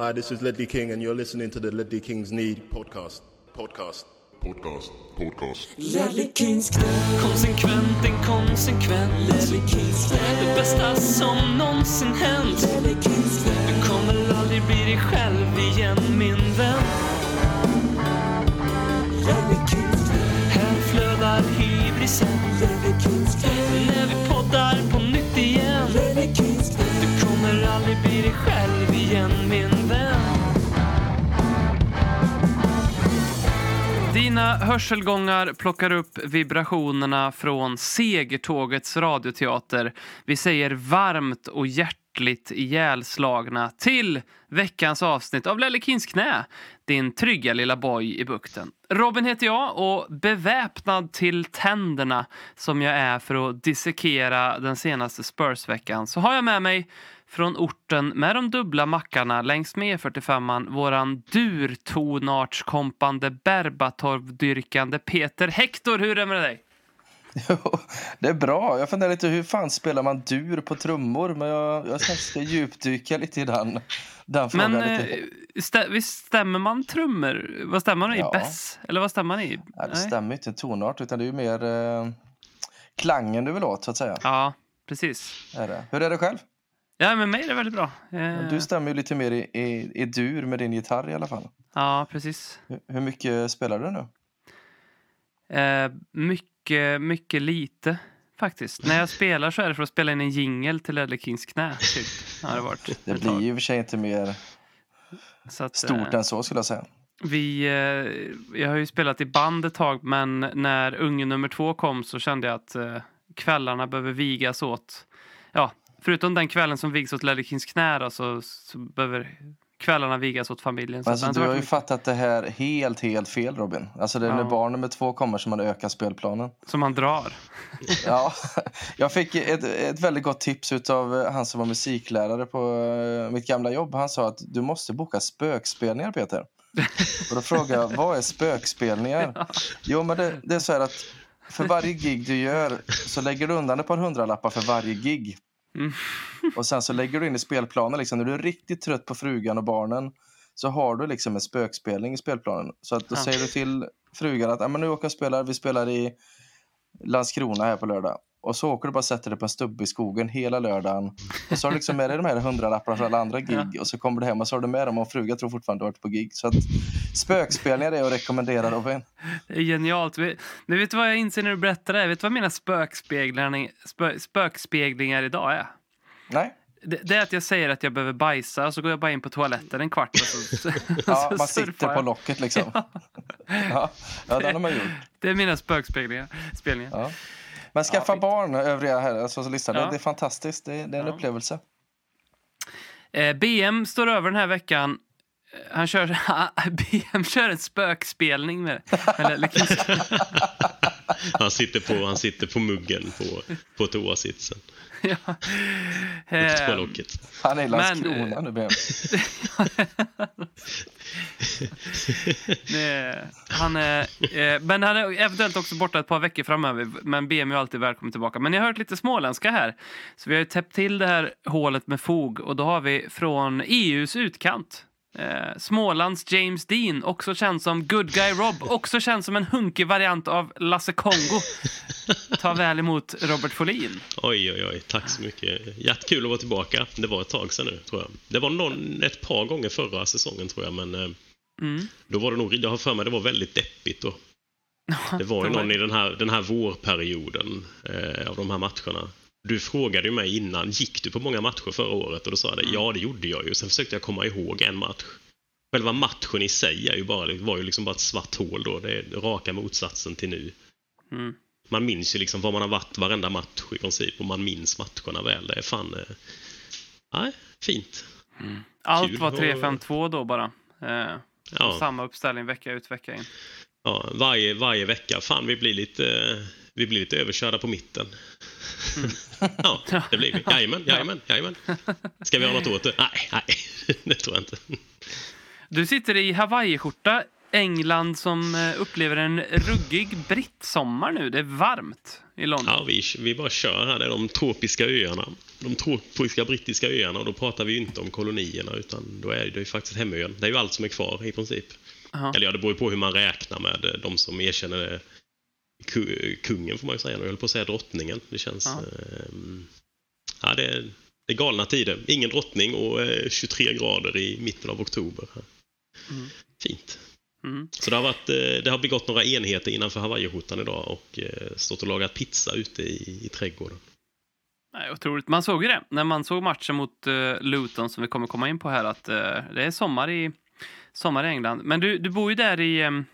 Hi, this is Ledley King, and you're listening to the Ledley Kings Need podcast. Podcast. Podcast. Podcast. Ledley Kings knä, Konsekvent, inkonsekvent. Ledley Kings knä, Det bästa som någonsin hänt. Ledley Kings knä, Du kommer aldrig bli dig själv igen min vän. Ledley Kings knä, Här flödar hybrisen. Ledley Kings knä, hörselgångar plockar upp vibrationerna från Segertågets radioteater. Vi säger varmt och hjärtligt ihjälslagna till veckans avsnitt av Lelle Kins knä, din trygga lilla boj i bukten. Robin heter jag och beväpnad till tänderna som jag är för att dissekera den senaste Spurs-veckan så har jag med mig från orten med de dubbla mackarna längs med E45an våran durtonartskompande berbatorvdyrkande Peter Hector. Hur är det med dig? Jo, det är bra. Jag funderar lite hur fan spelar man dur på trummor? Men jag, jag ska djupdyka lite i den, den frågan. Men eh, stä, visst stämmer man trummor? Vad stämmer man i? Ja. Bess? Eller vad stämmer man i? Nej, det stämmer inte en tonart, utan det är ju mer eh, klangen du vill åt, så att säga. Ja, precis. Är det. Hur är det själv? Ja, med mig är det väldigt bra. Eh, Du stämmer ju lite mer i, i, i dur med din gitarr i alla fall. Ja, precis. Hur, hur mycket spelar du nu? Eh, mycket, mycket lite faktiskt. När jag spelar så är det för att spela in en jingel till Ledley Kings knä. Typ. Har det varit Det blir ju i och för sig inte mer att, stort eh, än så, skulle jag säga. Vi, eh, jag har ju spelat i band ett tag, men när unge nummer två kom så kände jag att eh, kvällarna behöver vigas åt... Ja, förutom den kvällen som vigs åt Ledley Kings knä då, så, så behöver kvällarna vigas åt familjen. Så Alltså, du har ju fattat det här helt, helt fel, Robin. Alltså, det är när Ja. barn nummer två kommer som man ökar spelplanen. som man drar. Ja, jag fick ett, ett väldigt gott tips av han som var musiklärare på eh, mitt gamla jobb. Han sa att du måste boka spökspelningar, Peter. Och då frågade jag, vad är spökspelningar? Jo, men det, det är så här att för varje gig du gör så lägger du undan ett par hundralappar för varje gig. Mm. Och sen så lägger du in i spelplanen, liksom, när du är riktigt trött på frugan och barnen så har du liksom en spökspelning i spelplanen. Så att då Ja. säger du till frugan att ah, men nu åker jag och spelar, vi spelar i Landskrona här på lördag. Och så åker du bara sätter dig på en stubbe i skogen hela lördagen. Och så har du liksom med dig de här hundralapparna från alla andra gig. Och så kommer du hem och så har du med dem och frugan tror fortfarande du har varit på gig. Så att spökspelningar är att rekommendera Robin. Det är genialt. Men vet du vad jag inser när du berättar det? Vet du vad mina spökspeglingar, spö, spökspeglingar idag är? Nej, Det, det är att jag säger att jag behöver bajsa och så går jag bara in på toaletten en kvart och så, ja, så man sitter på jag. locket liksom. Ja, ja den har man gjort. Det är mina spökspeglingar. Spelningar. Ja. Men skaffa fint. barn, övriga här, alltså, som lyssnar. Ja. Det, det är fantastiskt. Det, det är en Ja. upplevelse. Eh, BM står över den här veckan. Eh, Han kör, BM kör en spökspelning med Eller, Han sitter på, han sitter på muggen på, på toasitsen. ja. På Eh. Han är i Men, Landskrona eh, nu. Ben. Nej, han är, eh, men han är eventuellt också borta ett par veckor framöver. Men BM är ju alltid välkommen tillbaka. Men jag har hört lite småländska här. Så vi har ju täppt till det här hålet med fog. Och då har vi från EUs utkant. Eh, Smålands James Dean, också känd som Good Guy Rob. Också känd som en hunkig variant av Lasse Kongo. Ta väl emot Robert Folin. Oj, oj, oj. Tack så mycket. Jättekul att vara tillbaka. Det var ett tag sedan nu, tror jag. Det var någon, ett par gånger förra säsongen, tror jag. Men eh, Mm. då var det nog, jag har för mig det var väldigt deppigt då. Det var ju någon i den här, den här vårperioden eh, av de här matcherna. Du frågade ju mig innan, gick du på många matcher förra året? Och då sa jag det, Mm. ja det gjorde jag ju. Sen försökte jag komma ihåg en match. Själva matchen i sig är ju bara, var ju liksom bara ett svart hål då. Det är raka motsatsen till nu. Mm. Man minns ju liksom var man har varit varenda match i princip och man minns matcherna väl. Det är fan... Eh, nej, fint. Allt Kul. var 3-5-2 då bara. Eh, Ja, Samma uppställning vecka ut, vecka in. ja, varje, varje vecka. Fan, vi blir lite, eh, vi blir lite överkörda på mitten. ja, det blir vi. Jajamän, jajamän, jajamän. Ska vi ha något åt det? Nej, nej, det tror jag inte. Du sitter i Hawaii-skjorta. England som eh, upplever en ruggig brittsommar nu. Det är varmt i London. Ja, vi, vi bara kör här. Det är de tropiska öarna. de tropiska brittiska öarna och då pratar vi ju inte om kolonierna utan då är det ju faktiskt hemön. Det är ju allt som är kvar i princip. Ja. Eller ja, det beror ju på hur man räknar med de som erkänner ku- kungen får man ju säga. Jag höll på att säga drottningen. Det känns... Ja. ehm, ja, det, är, det är galna tider. Ingen drottning och eh, 23 grader i mitten av oktober. Fint. Mm. Så det har, varit, eh, det har begått några enheter innanför hawaiiskjortan idag och eh, stått och lagat pizza ute i, i trädgården. Nej, otroligt. Man såg ju det när man såg matchen mot uh, Luton som vi kommer komma in på här att eh, det är sommar i, sommar i England. Men du, du bor ju där i, um,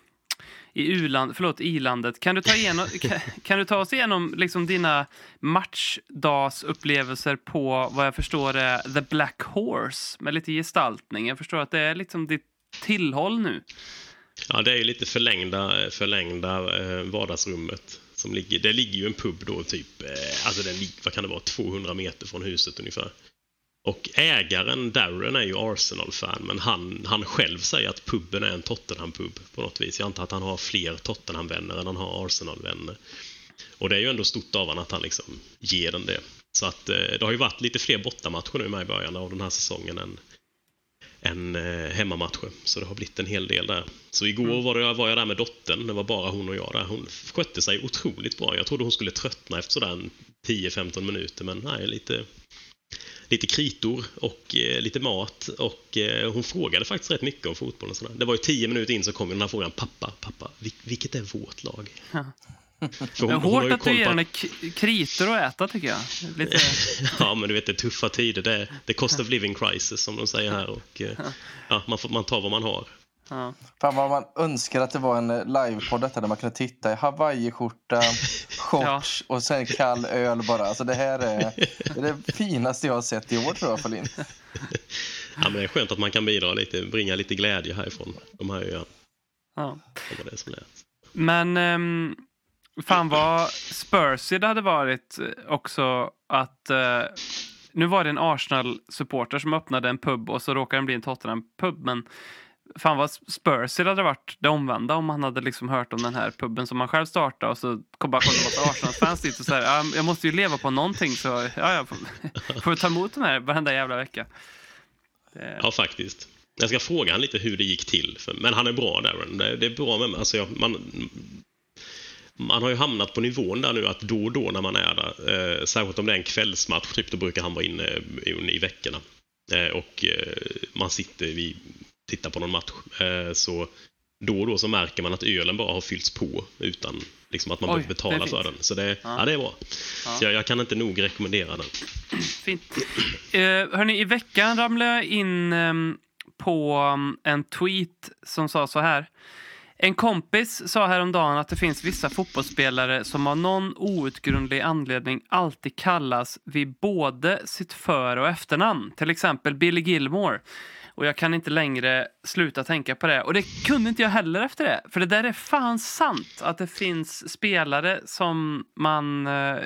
i U-land, förlåt, i-landet. Kan du ta, igenom, kan, kan du ta oss igenom liksom dina matchdagsupplevelser på vad jag förstår är The Black Horse med lite gestaltning? Jag förstår att det är liksom ditt tillhåll nu. Ja, det är ju lite förlängda, förlängda eh, vardagsrummet. Som ligger, det ligger ju en pub då typ, eh, alltså den vad kan det vara, 200 meter från huset ungefär. Och ägaren Darren är ju Arsenal-fan, men han, han själv säger att puben är en Tottenham-pub på något vis. Jag antar att han har fler Tottenham-vänner än han har Arsenal-vänner. Och det är ju ändå stort av honom att han liksom ger den det. Så att eh, det har ju varit lite fler bortamatcher nu med i början av den här säsongen än, än eh, hemmamatcher. Så det har blivit en hel del där. Så igår var, det, var jag där med dottern. Det var bara hon och jag där. Hon skötte sig otroligt bra. Jag trodde hon skulle tröttna efter sådär en 10-15 minuter, men nej, lite, lite kritor och eh, lite mat. Och eh, hon frågade faktiskt rätt mycket om fotboll och sådär. Det var ju 10 minuter in så kom den här frågan. Pappa, pappa, vil- vilket är vårt lag? För Det är hon- hon har hårt att du ger henne kritor att äta, tycker jag. Lite... Ja, men du vet, det är tuffa tider. Det är the cost of living crisis, som de säger här. Och, eh, ja, man, får, man tar vad man har. Ja. Fan vad man önskar att det var en eh, livepodd detta där man kunde titta i hawaiiskjorta, shorts och sen kall öl bara. Alltså det här är, det är det finaste jag har sett i år tror jag Folin. Ja, men det är skönt att man kan bidra lite, bringa lite glädje härifrån. De här öarna. Ja. Det var det som är. Men um, fan vad Spursy det hade varit också att eh, nu var det en Arsenal-supporter som öppnade en pub och så råkade den bli en Tottenham-pub. Men fan vad Spursy hade varit det omvända om han hade liksom hört om den här puben som han själv startade och så kom bara kolla en massa Arsenal-fans dit och så här, jag måste ju leva på någonting så ja, jag får, får ta emot de här varenda jävla vecka. Eh. Ja, faktiskt. Jag ska fråga han lite hur det gick till. Men han är bra, Darren. Det, det är bra med alltså, jag, man, man har ju hamnat på nivån där nu att då och då när man är där, eh, särskilt om det är en kvällsmatch, typ, då brukar han vara inne eh, i, i veckorna. Eh, och eh, man sitter, vid tittar på någon match. Eh, så då och då så märker man att ölen bara har fyllts på utan liksom, att man Oj, behöver betala för den. Så det, ja. Ja. det är bra. Så jag, jag kan inte nog rekommendera den. Fint. Uh, hörni, i veckan ramlade jag in ehm, på um, en tweet som sa så här. En kompis sa häromdagen att det finns vissa fotbollsspelare som av någon outgrundlig anledning alltid kallas vid både sitt för och efternamn. Till exempel Billy Gilmore. Och jag kan inte längre sluta tänka på det. Och det kunde inte jag heller efter det. För det där är fan sant. Att det finns spelare som man eh,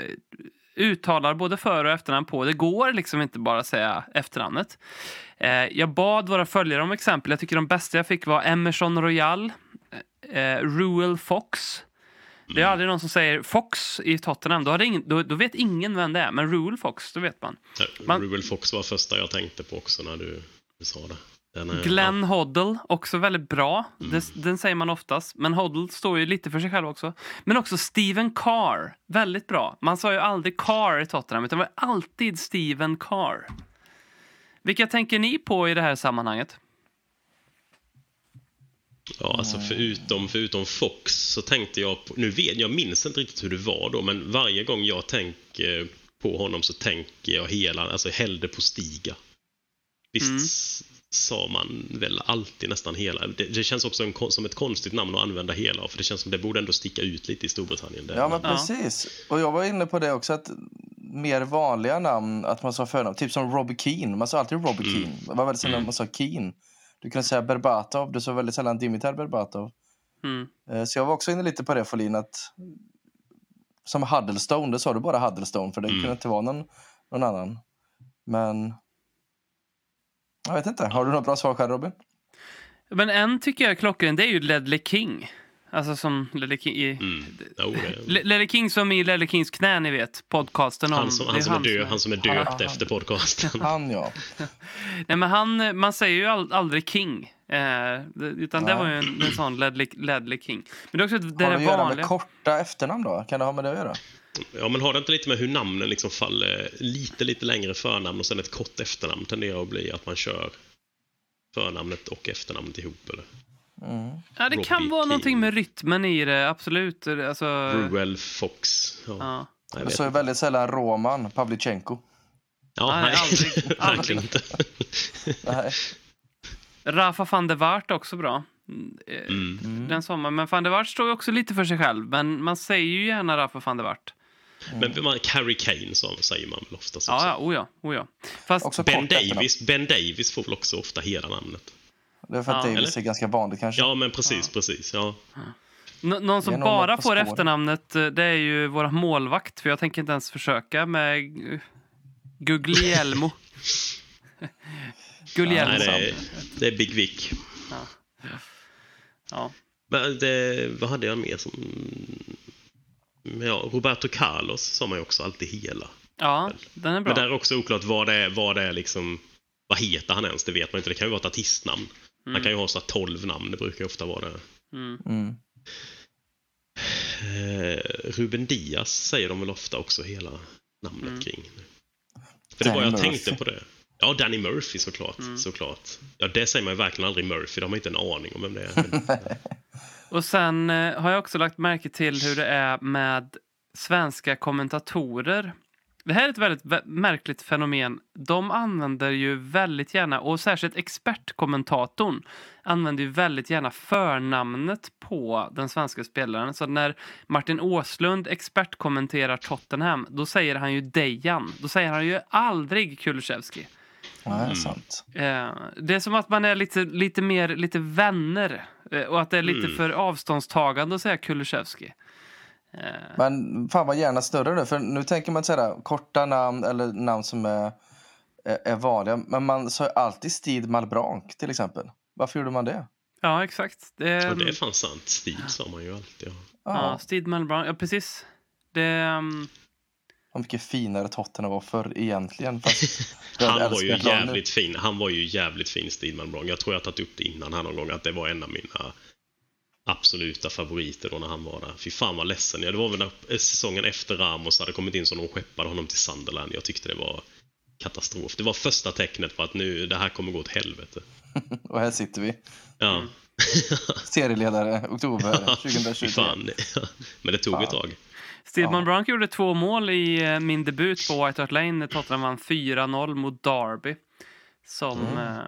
uttalar både för och efternamn på. Det går liksom inte bara att säga efternamnet. Eh, jag bad våra följare om exempel. Jag tycker de bästa jag fick var Emerson Royal, eh, Ruel Fox. Det är aldrig någon som säger Fox i Tottenham. Då, ingen, då, då vet ingen vem det är. Men Ruel Fox, då vet man. Man- Ruel Fox var första jag tänkte på också när du sa det. Den är, Glenn Hoddle, också väldigt bra. Det, den säger man oftast. Men Hoddle står ju lite för sig själv också. Men också Steven Carr, väldigt bra. Man sa ju aldrig Carr i Tottenham, utan det var alltid Steven Carr. Vilka tänker ni på i det här sammanhanget? Ja, alltså förutom, förutom Fox så tänkte jag på, nu vet jag minns inte riktigt hur det var då, men varje gång jag tänker på honom så tänker jag hela, alltså hellre på Stiga. Visst sa man väl alltid nästan hela. Det, det känns också en, som ett konstigt namn att använda hela, för det känns som det borde ändå sticka ut lite i Storbritannien. Det, Ja men Ja. precis. Och jag var inne på det också att mer vanliga namn, att man sa förnamn. Typ som Robbie Keane. Man sa alltid Robbie Keane. Det var väldigt sällan man sa Keane. Du kunde säga Berbatov. Du sa väldigt sällan Dimitar Berbatov. Mm. Eh, Så jag var också inne lite på det Folin att som Huddlestone, det sa du bara Huddlestone för det Mm. kunde inte vara någon, någon annan. Men jag vet inte. Har du något bra svar själv Robin? Men en tycker jag är klockren, det är ju Ledley King. Alltså som Lelle King i... Mm. Jo, det, Le- Lelle King som i Lelle Kings knä, ni vet. Podcasten om... han som, det han som är död, som han som är döpt han- efter podcasten. Han ja. Nej, men han, man säger ju all, aldrig King. Eh, det- utan det Nej. var ju en, en sån Ledley, Ledley King. Men det är också det Har det där att göra med vanliga. korta efternamn då? Kan det ha med det att göra? Ja, men har det inte lite med hur namnen liksom faller lite, lite längre förnamn och sen ett kort efternamn tenderar att bli att man kör förnamnet och efternamnet ihop eller? Ja, det kan Robbie vara King. någonting med rytmen i det, absolut. Alltså, Ruel Fox. Ja. ja. Jag står ju inte. väldigt sällan Roman Pavlichenko. Ja, Nej, nej, aldrig, verkligen aldrig. inte. Nej. Rafa van der Wart är också bra. Mm. Den sommaren. Men van der Wart står ju också lite för sig själv. Men man säger ju gärna Rafa van der Wart. Men man, Harry Kane så säger man väl oftast också. Ja, ja, oh ja, oh ja. Fast Också Ben. Davis, ben Davis får väl också ofta hela namnet. Det är för att Ja, Davis eller? är ganska vanligt kanske. Ja, men precis, precis. Ja. Nå- någon som någon bara får efternamnet, eh, det är ju våra målvakt. För jag tänker inte ens försöka med Guglielmo. Guglielmo. Nej, det är, det är Big Vic. Ja. Men det, vad hade jag mer som... Ja, Roberto Carlos sa man ju också alltid hela. ja, den är bra. Men där är också oklart vad det är, vad det är liksom... Vad heter han ens? Det vet man inte. Det kan ju vara ett artistnamn. Han kan ju ha så här 12 namn. Det brukar ju ofta vara det. Mm. Eh, Ruben Diaz säger de väl ofta också hela namnet Mm. kring. För det var jag tänkte på det. Ja, Danny Murphy såklart. såklart. Ja, det säger man ju verkligen aldrig Murphy. De har inte en aning om vem det är. Och sen eh, har jag också lagt märke till hur det är med svenska kommentatorer. Det här är ett väldigt vä- märkligt fenomen. De använder ju väldigt gärna, och särskilt expertkommentatorn använder ju väldigt gärna förnamnet på den svenska spelaren. Så när Martin Åslund expertkommenterar Tottenham, då säger han ju Dejan. Då säger han ju aldrig Kulusevski. Nej, sant. Eh, det är som att man är lite, lite mer lite vänner eh, och att det är lite Mm. för avståndstagande att säga Kulusevski. Men fan vad gärna snurrar det. För nu tänker man sådär, korta namn eller namn som är, är, är vanliga. Men man sa ju alltid Steve Malbranc till exempel. Varför gjorde man det? Ja, exakt. Det, ja, det är fan sant. Steve sa man ju alltid. Ja. ja, Steve Malbranc. Ja, precis. Det, um, Vad mycket finare Tottenham var förr egentligen. Han var ju nu. jävligt fin. Han var ju jävligt fin, Steve Malmbrong. Jag tror jag har tagit upp det innan här någon gång, att det var en av mina absoluta favoriter då när han var där. Fy fan vad ledsen jag. Det var väl när säsongen efter Ramos hade kommit in som de skeppade honom till Sunderland. Jag tyckte det var katastrof. Det var första tecknet på att nu, det här kommer gå åt helvete. Och här sitter vi. Ja. Serieledare oktober Fy 2023. fan. Men det tog ett tag. Steve Ja. Malbranc gjorde två mål i eh, min debut på White Hart Lane när Tottenham vann 4-0 mot Derby. Som Mm. eh,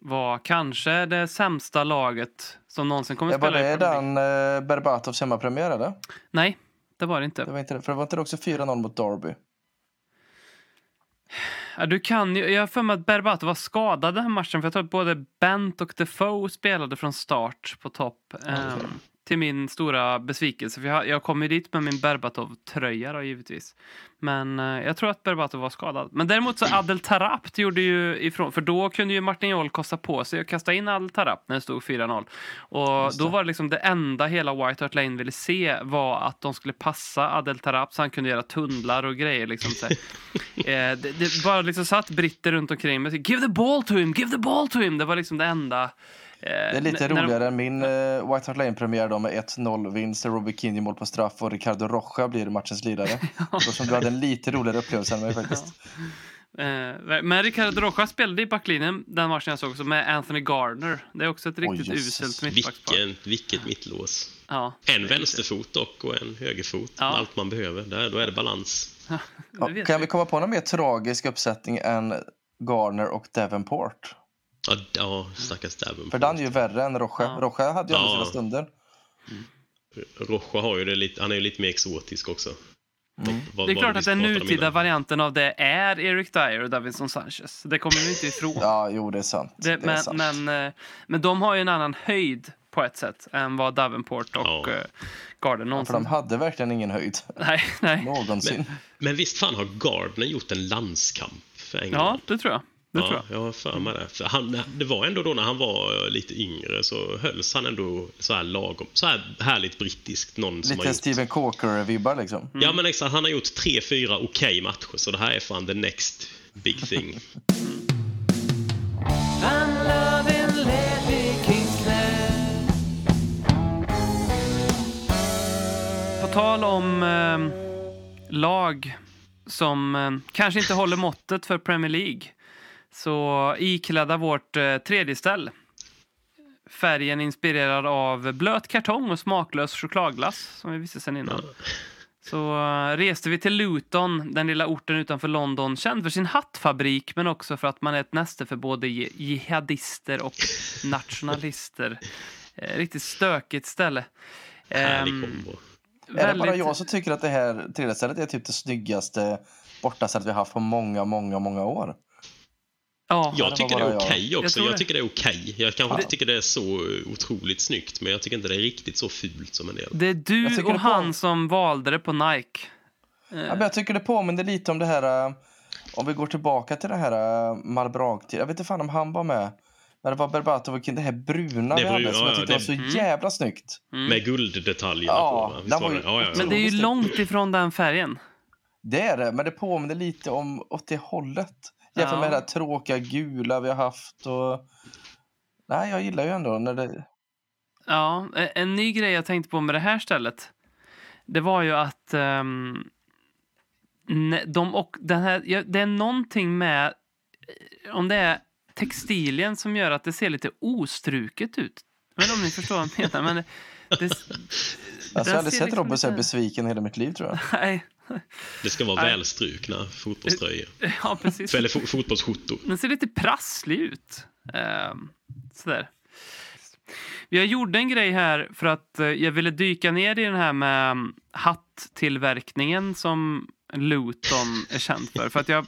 var kanske det sämsta laget som någonsin kommer att var spela i det Premier League. den eh, Berbatovs hemmapremiär eller? Nej, det var det inte. Det var inte det. För det var inte det också 4-0 mot Derby? Ja, du kan ju, jag har för mig att Berbatov var skadad den här matchen för jag tror att både Bent och Defoe spelade från start på topp. ehm, till min stora besvikelse. För jag, jag kom ju dit med min Berbatov-tröja då, givetvis. Men eh, jag tror att Berbatov var skadad. Men däremot så Adel Tarapt gjorde ju ifrån, för då kunde ju Martin Jol kosta på sig att kasta in Adel Tarapt när det stod 4-0. Och då var det liksom det enda hela White Hart Lane ville se var att de skulle passa Adel Tarapt så han kunde göra tunnlar och grejer liksom. Så. Eh, det, det bara liksom satt britter runt omkring mig. Give the ball to him, give the ball to him. Det var liksom det enda. Eh, Det är lite när de- roligare än min eh, White Hart Lane-premiär då med 1-0-vinst. där Robbie Keane mål på straff och Ricardo Rocha blir matchens lirare. Som du hade en lite roligare upplevelse än mig faktiskt. Eh, men Ricardo Rocha spelade i backlinjen den matchen jag såg också med Anthony Gardner. Det är också ett riktigt jösses. uselt mittbackspar. Vilken, vilket mittlås. Ja, En vänsterfot dock och en högerfot. Ja. Allt man behöver. Där, då är det balans. Ja, kan vi. vi komma på någon mer tragisk uppsättning än Garner och Davenport? Ja, ja stackars Davenport. För den är ju värre än Rocha. Ja. Rocha hade ju Ja. sina stunder. Rocha har ju det lite, han är ju lite mer exotisk också. Vad- Det är klart att den nutida innan. varianten av det är Eric Dyer och Davinson Sanchez. Det kommer vi inte ifrån. Ja, jo, det är sant. Det, Det, är men, sant. men, eh, men de har ju en annan höjd på ett sätt än vad Davenport och Ja. ja. Gardner För någonsin... de hade verkligen ingen höjd. Nej, nej. Någonsin. Men visst fan har Gardner gjort en landskamp för Ja, England? det tror jag. Det ja, tror jag. jag har för mig det. För han, det var ändå då när han var lite yngre så hölls han ändå så här lagom. Så här härligt brittiskt. Någon som har Lite gjort... Steven Corker-vibbar liksom. Ja men exakt, han har gjort tre, fyra okej matcher så det här är fan the next big thing. På tal om eh, lag som eh, kanske inte håller måttet för Premier League så iklädda vårt eh, tredje ställ. Färgen inspirerad av blöt kartong och smaklös chokladglass som vi visste sen innan. Så eh, reste vi till Luton, den lilla orten utanför London, känd för sin hattfabrik men också för att man är ett näste för både ji- jihadister och nationalister. Eh, riktigt stökigt ställe. Härlig Ehm, kombo. Är det bara väldigt- jag som tycker att det här tredje stället är typ det snyggaste bortastället vi har haft på många, många, många år? Ja, Jag det tycker det är jag. okej Jag också. Jag, det. tycker det är okej. Jag kanske inte tycker det är så eh, otroligt snyggt, men jag tycker inte det är riktigt så fult som en del. det är Jag du tycker och det på- han som valde det på Nike. Ja, men jag tycker det påminner lite om det här... äh, Om vi går tillbaka till det här äh, Marbrag. Jag vet inte fan om han var med. Men det var Berbatov och det här bruna Det vi bruna, hade som ja, jag tyckte ja, var så Mm. jävla snyggt. Med gulddetaljerna Ja, på. den var var ju det? Ja, ja, ja. Men det är ju långt ifrån den färgen. Det är det, men det påminner lite om åt det hållet. Jämfört Ja. med det här tråkiga gula vi har haft. Och... Nej, jag gillar ju ändå när det... Ja, e- en ny grej jag tänkte på med det här stället. Det var ju att ne- de och den här, det är någonting med om det är textilien som gör att det ser lite ostruket ut. Jag vet inte om ni förstår vad jag menar, men det, det, Alltså, jag har aldrig sett liksom Robin så här besviken hela mitt liv, tror jag. nej, Det ska vara välstrukna fotbollströjor. ja precis. Eller fo fotbollsskjortor. Den ser lite prasslig ut. Ehm, sådär. Jag gjorde en grej här för att eh, jag ville dyka ner i den här med mm, hattillverkningen som Luton är känd för. För att jag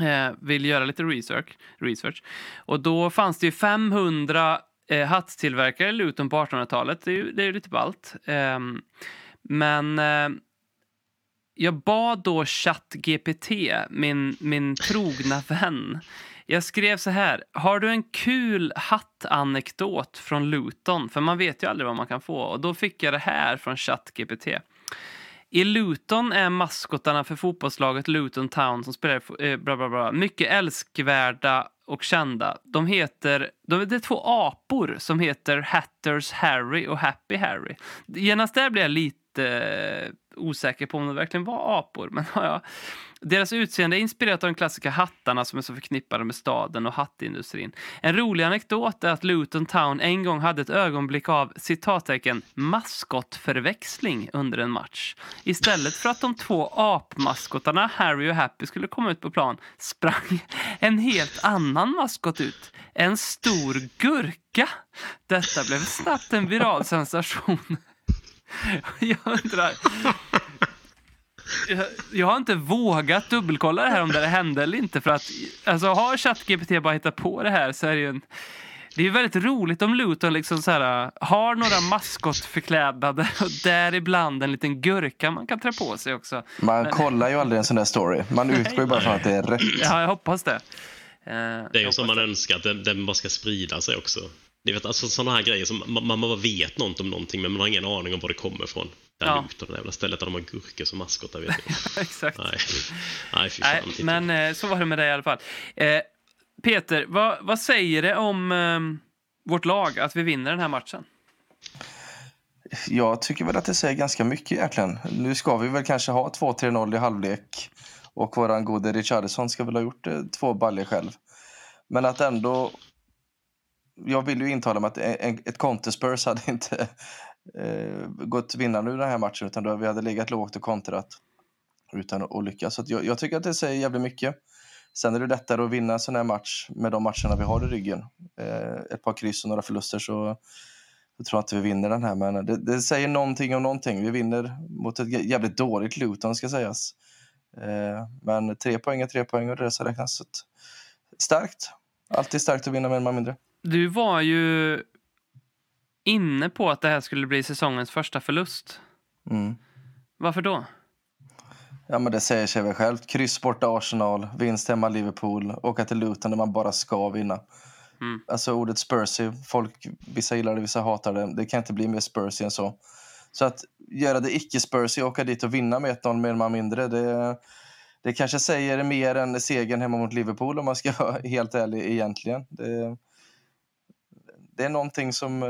eh, vill göra lite research, research. Och då fanns det ju 500 eh, hattillverkare i Luton på 1800-talet. Det är ju, det är ju lite ballt. Ehm, men eh, jag bad då ChatGPT, min, min trogna vän. Jag skrev så här. Har du en kul hattanekdot från Luton? För man vet ju aldrig vad man kan få. Och då fick jag det här från ChatGPT. I Luton är maskotarna för fotbollslaget Luton Town som spelar eh, bla bla bla, mycket älskvärda och kända. De heter, de, det är två apor som heter Hatters Harry och Happy Harry. Genast där blir jag lite lite eh, osäker på om de verkligen var apor. Men ja, ja. Deras utseende är inspirerat av de klassiska hattarna som är så förknippade med staden och hattindustrin. En rolig anekdot är att Luton Town en gång hade ett ögonblick av citattecken maskotförväxling under en match. Istället för att de två apmaskotarna Harry och Happy skulle komma ut på plan sprang en helt annan maskot ut. En stor gurka. Detta blev snabbt en viral sensation. Jag undrar... Jag, jag har inte vågat dubbelkolla det här om det hände eller inte. För att alltså, har ChatGPT bara hittat på det här så är det ju en... Det är ju väldigt roligt om Luton liksom så här, har några maskotförklädnader och däribland en liten gurka man kan trä på sig också. Man kollar ju aldrig en sån där story. Man utgår ju bara från att det är rätt. Ja, jag hoppas det. Eh, Det är ju som man önskar att den, den bara ska sprida sig också. Ni vet, alltså sådana här grejer som man, man bara vet något om någonting men man har ingen aning om var det kommer ifrån. Där Ja. Luton, det jävla stället där de har gurkor som maskotar vet jag. Exakt. Nej, nej fy Nej, fan. titta. men eh, så var det med dig i alla fall. Eh, Peter, vad, vad säger det om eh, vårt lag att vi vinner den här matchen? Jag tycker väl att det säger ganska mycket egentligen. Nu ska vi väl kanske ha 2-3-0 i halvlek. Och våran gode Richarlison ska väl ha gjort eh, två baller själv. Men att ändå... Jag vill ju intala mig att en, ett Conte-Spurs hade inte eh, gått vinnande ur den här matchen. Utan då vi hade legat lågt och kontrat utan att lyckas. Så att jag, jag tycker att det säger jävligt mycket. Sen är det lättare att vinna en sån här match med de matcherna vi har i ryggen. Eh, ett par kryss och några förluster så jag tror inte vi vinner den här, men det, det säger någonting om någonting. Vi vinner mot ett jävligt dåligt Luton, ska sägas. Eh, men tre poäng är tre poäng och det är det som räknas. Starkt. Alltid starkt att vinna med en man mindre. Du var ju inne på att det här skulle bli säsongens första förlust. Mm. Varför då? Ja, men det säger sig väl självt. Kryss borta Arsenal, vinst hemma Liverpool, åka till Luton där man bara ska vinna. Mm. Alltså ordet Spursy, folk, vissa gillar det, vissa hatar det. Det kan inte bli mer Spursy än så. Så att göra det icke Spursy, åka dit och vinna med 1-0 mer eller man mindre, det, det kanske säger mer än segern hemma mot Liverpool om man ska vara helt ärlig egentligen. Det, det är någonting som eh,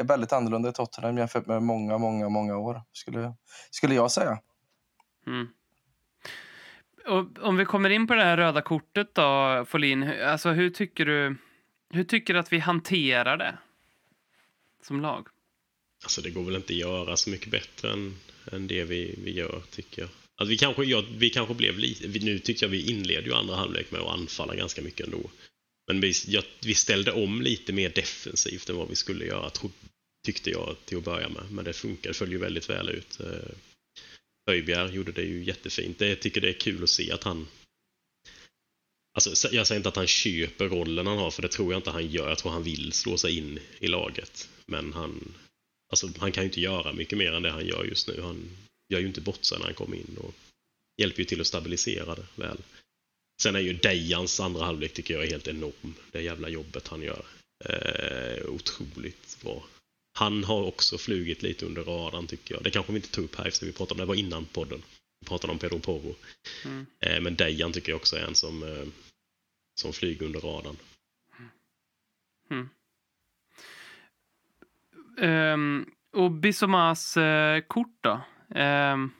är väldigt annorlunda i Tottenham jämfört med många, många, många år, skulle, skulle jag säga. Mm. Och om vi kommer in på det här röda kortet då, Folin. Alltså, hur tycker du hur tycker du att vi hanterar det som lag? Alltså det går väl inte att göra så mycket bättre än, än det vi, vi gör, tycker jag. Alltså vi, kanske, ja, vi kanske blev lite... Nu tyckte jag vi inledde ju andra halvlek med att anfalla ganska mycket ändå. Men vi, jag, vi ställde om lite mer defensivt än vad vi skulle göra, tro, tyckte jag till att börja med. Men det funkar, det föll ju väldigt väl ut. Eh, Höjbjerg gjorde det ju jättefint. Det, jag tycker det är kul att se att han... Alltså, jag säger inte att han köper rollen han har, för det tror jag inte han gör. Jag tror han vill slå sig in i laget. Men han, alltså, han kan ju inte göra mycket mer än det han gör just nu. Han gör ju inte bort sig när han kommer in och hjälper ju till att stabilisera det väl. Sen är ju Dejans andra halvlek tycker jag är helt enorm. Det jävla jobbet han gör. Eh, otroligt bra. Han har också flugit lite under radarn tycker jag. Det kanske vi inte tog upp här eftersom vi pratade om det var innan podden. Vi pratade om Pedro Porro. Mm. Eh, men Dejan tycker jag också är en som, eh, som flyger under radarn. Ehm, och Bissomas eh, kort då? Ehm,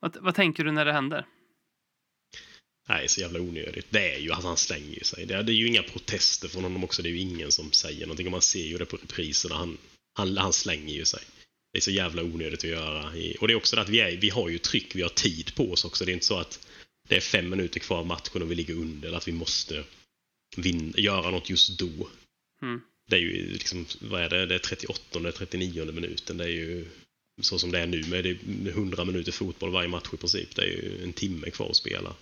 vad, vad tänker du när det händer? Nej, så jävla onödigt. Det är ju att han slänger ju sig. Det är, det är ju inga protester från honom också. Det är ju ingen som säger någonting. Och man ser ju det på repriserna. Han, han, han slänger ju sig. Det är så jävla onödigt att göra. Och det är också det att vi, är, vi har ju tryck, vi har tid på oss också. Det är inte så att det är fem minuter kvar av matchen och vi ligger under. Eller att vi måste vinna, göra något just då. Mm. Det är ju liksom, vad är det, det är 38 och 39 minuten. Det är ju så som det är nu med det är 100 minuter fotboll varje match i princip. Det är ju en timme kvar att spela.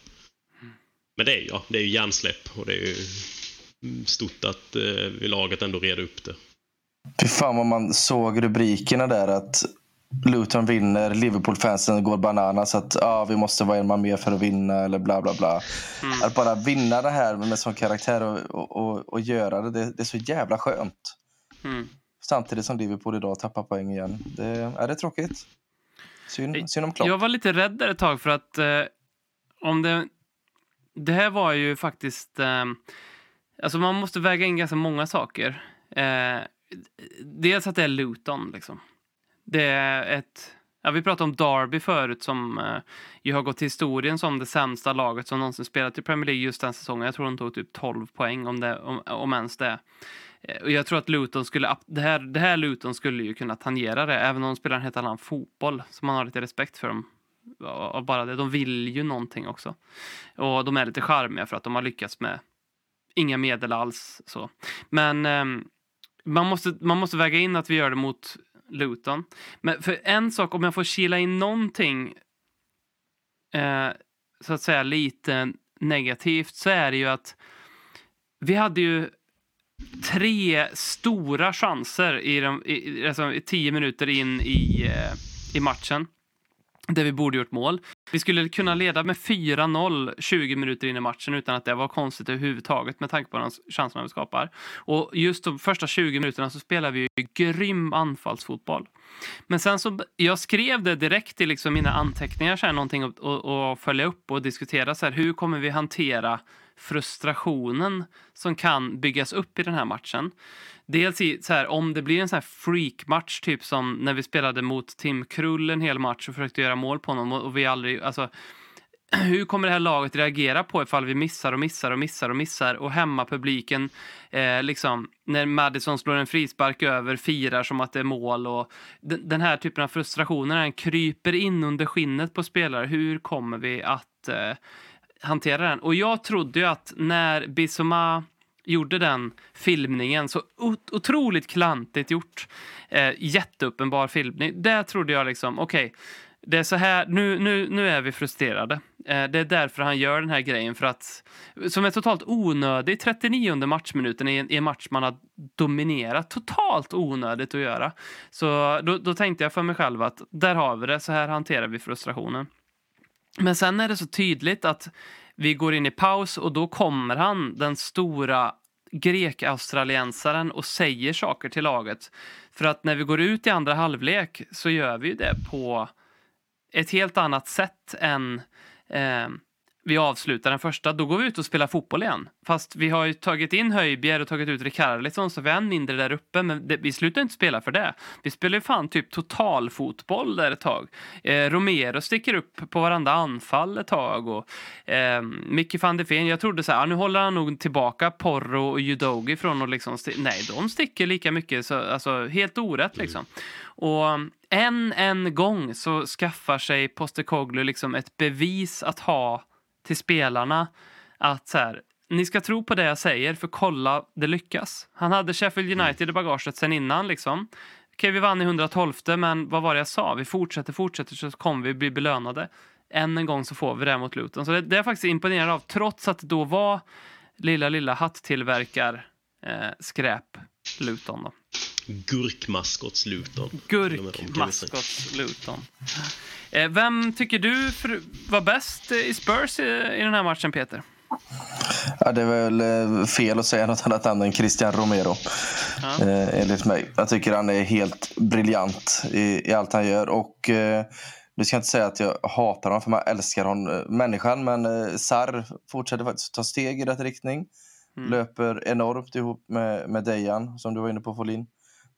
Men det är, ju- ja, det är ju hjärnsläpp och det är ju stort att eh, laget ändå reder upp det. Fy fan vad man såg rubrikerna där att Luton vinner, Liverpool-fansen går bananas att ah, vi måste vara en man mer för att vinna eller bla bla bla. Att bara vinna det här med sån karaktär och, och, och, och göra det, det, det är så jävla skönt. Mm. Samtidigt som Liverpool idag tappar poäng igen. Det, är det tråkigt. Synd, synd om Klopp. Jag var lite rädd där ett tag för att eh, om det... Det här var ju faktiskt... Eh, alltså man måste väga in ganska många saker. Eh, dels att det är Luton, liksom. Det är ett... Ja, vi pratade om Derby förut som eh, ju har gått till historien som det sämsta laget som någonsin spelat i Premier League just den säsongen. Jag tror de tog typ 12 poäng om, det, om, om ens det. Eh, och jag tror att Luton skulle, det här, det här Luton skulle ju kunna tangera det, även om de spelar en helt annan fotboll. Så man har lite respekt för dem. Av bara det. De vill ju någonting också. Och de är lite charmiga för att de har lyckats med inga medel alls. Så. Men eh, man, måste, man måste väga in att vi gör det mot Luton. Men för en sak, om jag får kila in någonting eh, så att säga lite negativt så är det ju att vi hade ju tre stora chanser i, de, i, alltså, i tio minuter in i, eh, i matchen. Där vi borde gjort mål. Vi skulle kunna leda med 4-0 20 minuter in i matchen utan att det var konstigt överhuvudtaget med tanke på de chanserna vi skapar. Och just de första 20 minuterna så spelar vi ju grym anfallsfotboll. Men sen så, jag skrev det direkt i liksom mina anteckningar, så här, någonting att att- att följa upp och diskutera. Så här, hur kommer vi hantera frustrationen som kan byggas upp i den här matchen? Dels i, så här, om det blir en sån här freakmatch, typ som när vi spelade mot Tim Krull en hel match och försökte göra mål på honom och, vi aldrig, alltså hur kommer det här laget reagera på ifall vi missar och missar och missar och missar och hemmapubliken eh, liksom när Madison slår en frispark över firar som att det är mål och den, den här typen av frustrationer den kryper in under skinnet på spelare. Hur kommer vi att eh, hantera den? Och jag trodde ju att när Bissoma gjorde den filmningen så ot- otroligt klantigt gjort. Eh, jätteuppenbar filmning. Där trodde jag liksom, okej, det är så här, nu, nu, nu är vi frustrerade. Eh, det är därför han gör den här grejen för att, som är totalt onödig, 39 matchminuten i en, i en match man har dominerat, totalt onödigt att göra. Så då, då tänkte jag för mig själv att där har vi det, så här hanterar vi frustrationen. Men sen är det så tydligt att vi går in i paus och då kommer han, den stora grek-australiensaren och säger saker till laget. För att när vi går ut i andra halvlek så gör vi det på ett helt annat sätt än eh, vi avslutar den första. Då går vi ut och spelar fotboll igen. Fast vi har ju tagit in Höjbjer och tagit ut Rikarlison så vi är än mindre där uppe. Men det, vi slutar inte spela för det. Vi spelar ju fan typ totalfotboll där ett tag. Eh, Romero sticker upp på varandra anfall ett tag. Och, eh, Mickey van der Ven, jag trodde så här, ah, nu håller han nog tillbaka Porro och Udogi från att liksom... Nej, de sticker lika mycket. Så, alltså helt orätt liksom. Och än en gång så skaffar sig Postecoglou liksom ett bevis att ha till spelarna att så här, ni ska tro på det jag säger för kolla, det lyckas. Han hade Sheffield United i bagaget sen innan liksom. Okej, vi vann i 112 men vad var det jag sa? Vi fortsätter, fortsätter så kommer vi bli belönade. Än en gång så får vi det mot Luton. Så det, det är jag faktiskt imponerad av, trots att det då var lilla, lilla hatttillverkar eh, skräp Luton då. Gurkmaskots Luton. Gurkmaskots Luton. Eh, vem tycker du var bäst i Spurs i, den här matchen, Peter? Ja, det är väl eh, fel att säga något annat namn än Christian Romero. Ja. Eh, enligt mig. Jag tycker han är helt briljant i, i allt han gör. Och eh, Nu ska jag inte säga att jag hatar honom, för man älskar honom, människan. Men eh, Sarr fortsätter faktiskt ta steg i rätt riktning. Mm. Löper enormt ihop med, med Dejan, som du var inne på, Folin.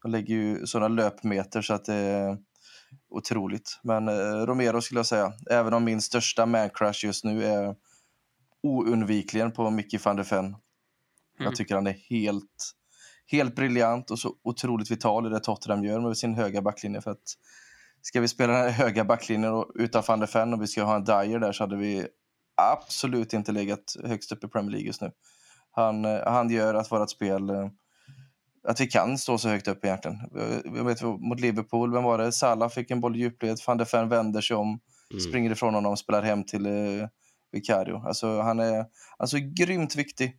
De lägger ju sådana löpmeter så att det är otroligt. Men eh, Romero skulle jag säga, även om min största man-crush just nu är oundvikligen på Mickey van der Ven. Mm. Jag tycker han är helt, helt briljant och så otroligt vital i det Tottenham gör med sin höga backlinje. För att ska vi spela den här höga backlinjen utan van der Ven och vi ska ha en Dyer där så hade vi absolut inte legat högst upp i Premier League just nu. Han, eh, han gör att vårt spel, eh, att vi kan stå så högt upp egentligen. Jag- vet mot Liverpool, vem var det? Salah fick en boll i djupled, van der Ven vänder sig om, Mm. springer ifrån honom och spelar hem till eh, Vicario. Alltså, han är alltså, grymt viktig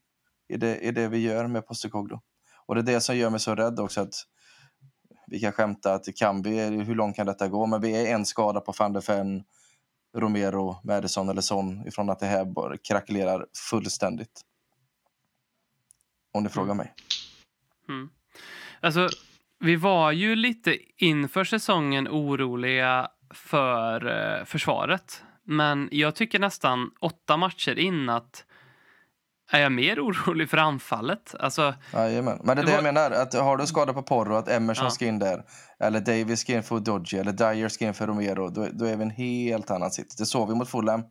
i det, i det vi gör med Postecoglou. Och det är det som gör mig så rädd också. att Vi kan skämta att det kan vi, hur långt kan detta gå? Men vi är en skada på van der Ven, Romero, Madison eller Son ifrån att det här bara krackelerar fullständigt. Om ni frågar mig. Mm. Alltså, vi var ju lite inför säsongen oroliga för eh, försvaret. Men jag tycker nästan åtta matcher in att är jag mer orolig för anfallet. Alltså, Jajamän. Men det är Det det var- jag menar. Att har du skada på Porro, att Emerson Ja. ska in där, eller Davis ska in för Dodgy, eller Dyer ska in för Romero, då, då är vi en helt annan sitt. Det såg vi mot Fulham.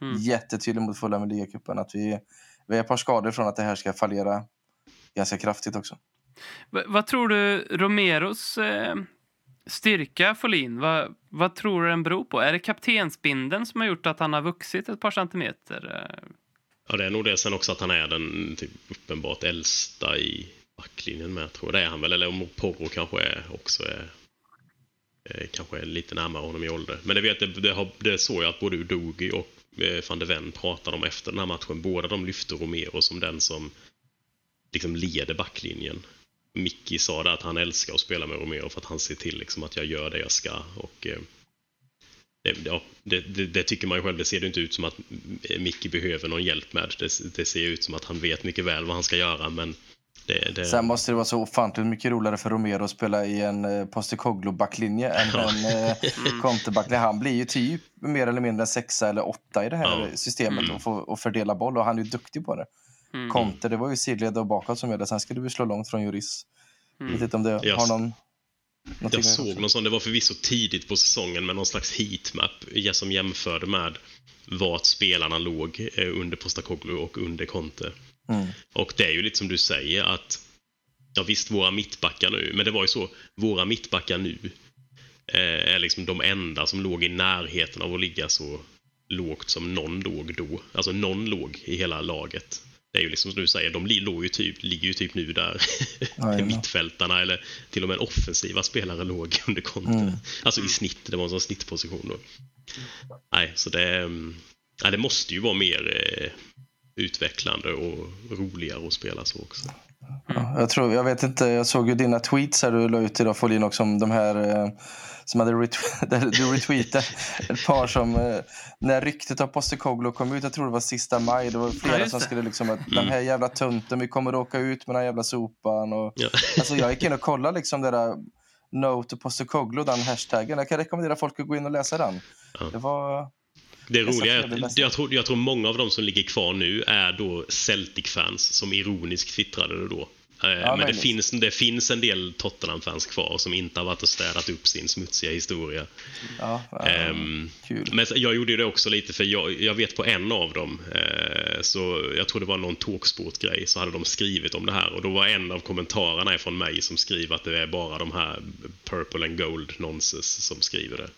Mm. Jättetydligt mot Fulham i ligacupen. Vi, vi är ett par skador från att det här ska fallera ganska kraftigt också v- vad tror du Romeros eh, styrka, Folin, vad, vad tror du den beror på? Är det kaptensbindeln som har gjort att han har vuxit ett par centimeter? Eh? Ja, det är nog det sen också att han är den typ, uppenbart äldsta i backlinjen med, tror jag. Det är han väl, eller om Porro kanske är, också är, kanske är lite närmare honom i ålder. Men det, vet, det, det, har, det såg jag att både Udogi och eh, van de Ven pratade om efter den här matchen. Båda de lyfte Romero som den som liksom leder backlinjen. Mickey sa det att han älskar att spela med Romero för att han ser till liksom att jag gör det jag ska. Och, eh, det, det, det, det tycker man ju själv. Det ser det inte ut som att Mickey behöver någon hjälp med. Det, det ser ut som att han vet mycket väl vad han ska göra, men det... det Sen måste det vara så ofantligt mycket roligare för Romero att spela i en eh, Postecoglou-backlinje än Ja. en eh, Conte-backlinje. Han blir ju typ mer eller mindre en sexa eller åtta i det här Ja. systemet Mm. och, får, och fördela boll och han är ju duktig på det. Mm. Conte, det var ju sidled och bakåt som gällde. Sen skulle vi slå långt från Juris. Mm. Jag vet inte om det Jag- har någon... Jag såg någon sån, det var förvisso tidigt på säsongen, men någon slags heatmap som jämförde med vart spelarna låg eh, under Postecoglou och under Conte. Mm. Och det är ju lite som du säger att Ja visst, våra mittbackar nu, men det var ju så, våra mittbackar nu eh, är liksom de enda som låg i närheten av att ligga så lågt som någon låg då. Alltså någon låg i hela laget. Det är ju liksom som du säger, de låg ju typ, ligger ju typ nu där Jajamän. mittfältarna eller till och med offensiva spelare låg under kontot. Mm. Alltså i snitt, det var en sån snittposition då. Nej, så det, mm, nej, det måste ju vara mer eh, utvecklande och roligare att spela så också. Ja, jag, tror, jag vet inte, jag såg ju dina tweets här du la ut idag Folin också om de här eh, som hade retwe- där du retweetade ett par som eh, när ryktet av Postecoglou kom ut, jag tror det var sista maj, det var Ja, flera just som skulle liksom att den här jävla tunten, vi kommer råka ut med den här jävla sopan och Ja. alltså jag gick in och kollade liksom det där No to Postecoglou, den hashtaggen. Jag kan rekommendera folk att gå in och läsa den. Ja. Det var... Det roliga är att jag tror, jag tror många av de som ligger kvar nu är då Celtic-fans som ironiskt twittrade det då. Eh, Men det möjligt. finns, det finns en del Tottenham-fans kvar som inte har varit och städat upp sin smutsiga historia. Ja, ja, Ehm, kul. Men jag gjorde ju det också lite för jag, jag vet på en av dem, eh, så jag tror det var någon talksport-grej, så hade de skrivit om det här och då var en av kommentarerna från mig som skriver att det är bara de här purple and gold nonsense som skriver det.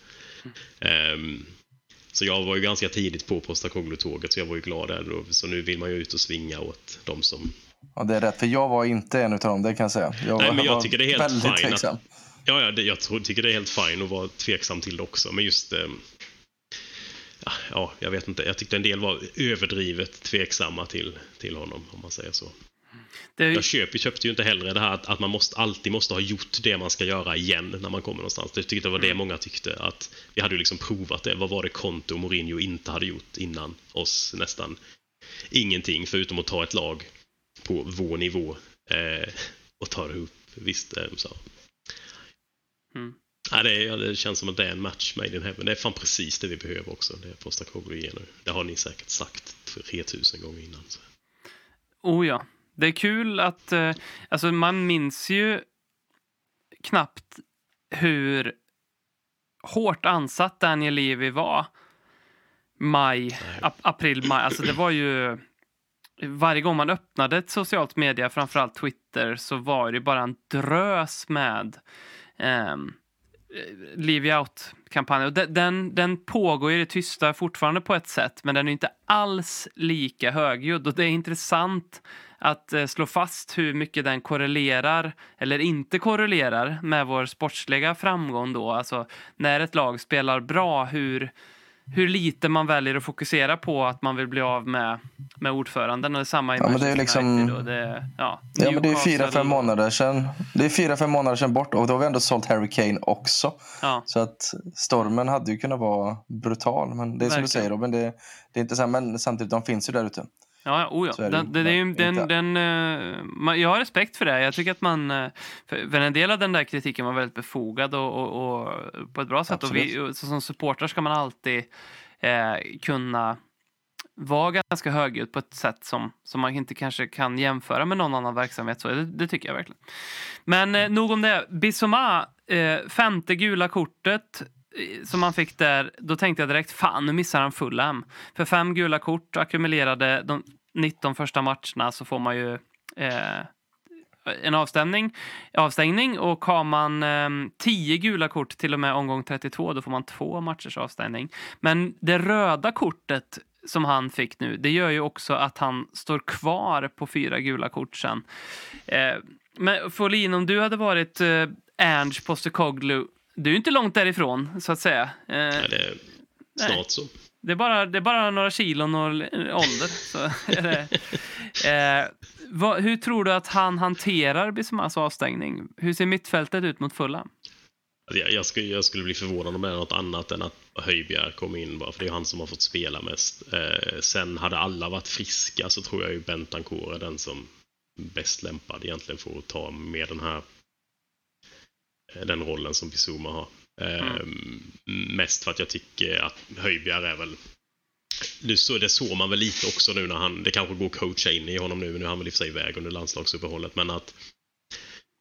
Ehm, så jag var ju ganska tidigt på Postecoglou-tåget så jag var ju glad där. Så nu vill man ju ut och svinga åt de som... Ja, det är rätt, för jag var inte en av dem, det kan jag säga. Jag Nej, men jag tycker det är helt väldigt fine att- tveksam. Ja, ja det, jag tycker det är helt fine att vara tveksam till det också, men just... Eh, ja, ja, jag vet inte. Jag tyckte en del var överdrivet tveksamma till, till honom, om man säger så. Det Jag köper, köpte ju inte heller det här att, att man måste, alltid måste ha gjort det man ska göra igen när man kommer någonstans. Jag tyckte det var det många tyckte. att Vi hade ju liksom provat det. Vad var det Conte och Mourinho inte hade gjort innan oss? Nästan ingenting förutom att ta ett lag på vår nivå eh, och ta det upp. Visst, eh, så. Mm. Ja, det, är, det känns som att det är en match made in heaven. Det är fan precis det vi behöver också. Det är Postecoglou ger nu. Det har ni säkert sagt 3000 gånger innan. Så. Oh ja. Det är kul att... Eh, alltså man minns ju knappt hur hårt ansatt Daniel Levy var. Maj, ap- april, maj. Alltså det var ju... Varje gång man öppnade ett socialt media, framförallt Twitter, så var det bara en drös med ehm, Eh, Leave Out-kampanjen. Den, den pågår i det tysta fortfarande på ett sätt, men den är inte alls lika högljudd. Och det är intressant att eh, slå fast hur mycket den korrelerar, eller inte korrelerar, med vår sportsliga framgång då. Alltså, när ett lag spelar bra, hur, hur lite man väljer att fokusera på att man vill bli av med, med ordföranden. Och detsamma i Ja, men det är liksom- och det, ja, Ja, men det är fyra, fem månader sedan. Det är fyra, fem månader sedan bort och då har vi ändå sålt Harry Kane också. Ja. Så att stormen hade ju kunnat vara brutal. Men det är som Verkligen. du säger Robin, det, det är inte så här, men samtidigt, de finns ju där ute. Ja, oh ja. Är det Den, det, det är ju, den, den, eh, man, jag har respekt för det. Jag tycker att man... eh, För, en del av den där kritiken var väldigt befogad och, och, och på ett bra sätt. Och vi, som supporter ska man alltid eh, kunna vara ganska högljudd på ett sätt som, som man inte kanske kan jämföra med någon annan verksamhet. Så det, det tycker jag verkligen. Men eh, nog om det. Bissoma, eh, femte gula kortet som han fick där, då tänkte jag direkt fan, nu missar han Fulham. För fem gula kort ackumulerade de 19 första matcherna så får man ju eh, en avstängning, avstängning och har man eh, 10 gula kort till och med omgång 32 då får man två matchers avstängning. Men det röda kortet som han fick nu, det gör ju också att han står kvar på fyra gula kort sen. Eh, men Folin, om du hade varit eh, Ernst Postecoglou, du är inte långt därifrån så att säga. Eh, Ja, det är snart så. det är, bara, det är bara några kilon och ålder. Så det. Eh, vad, hur tror du att han hanterar Bissomas avstängning? Hur ser mittfältet ut mot Fulham? Alltså, jag, jag, skulle, jag skulle bli förvånad om det är något annat än att Höjbjerg kom in bara för det är han som har fått spela mest. Eh, sen hade alla varit friska så tror jag ju Bentancourt är den som bäst lämpad egentligen för att ta med den här den rollen som Bizuma har. Eh, Mest för att jag tycker att Höjbjerg är väl så, det såg man väl lite också nu när han, det kanske går att coacha in i honom nu, men nu är han väl i och för sig iväg under landslagsuppehållet, men att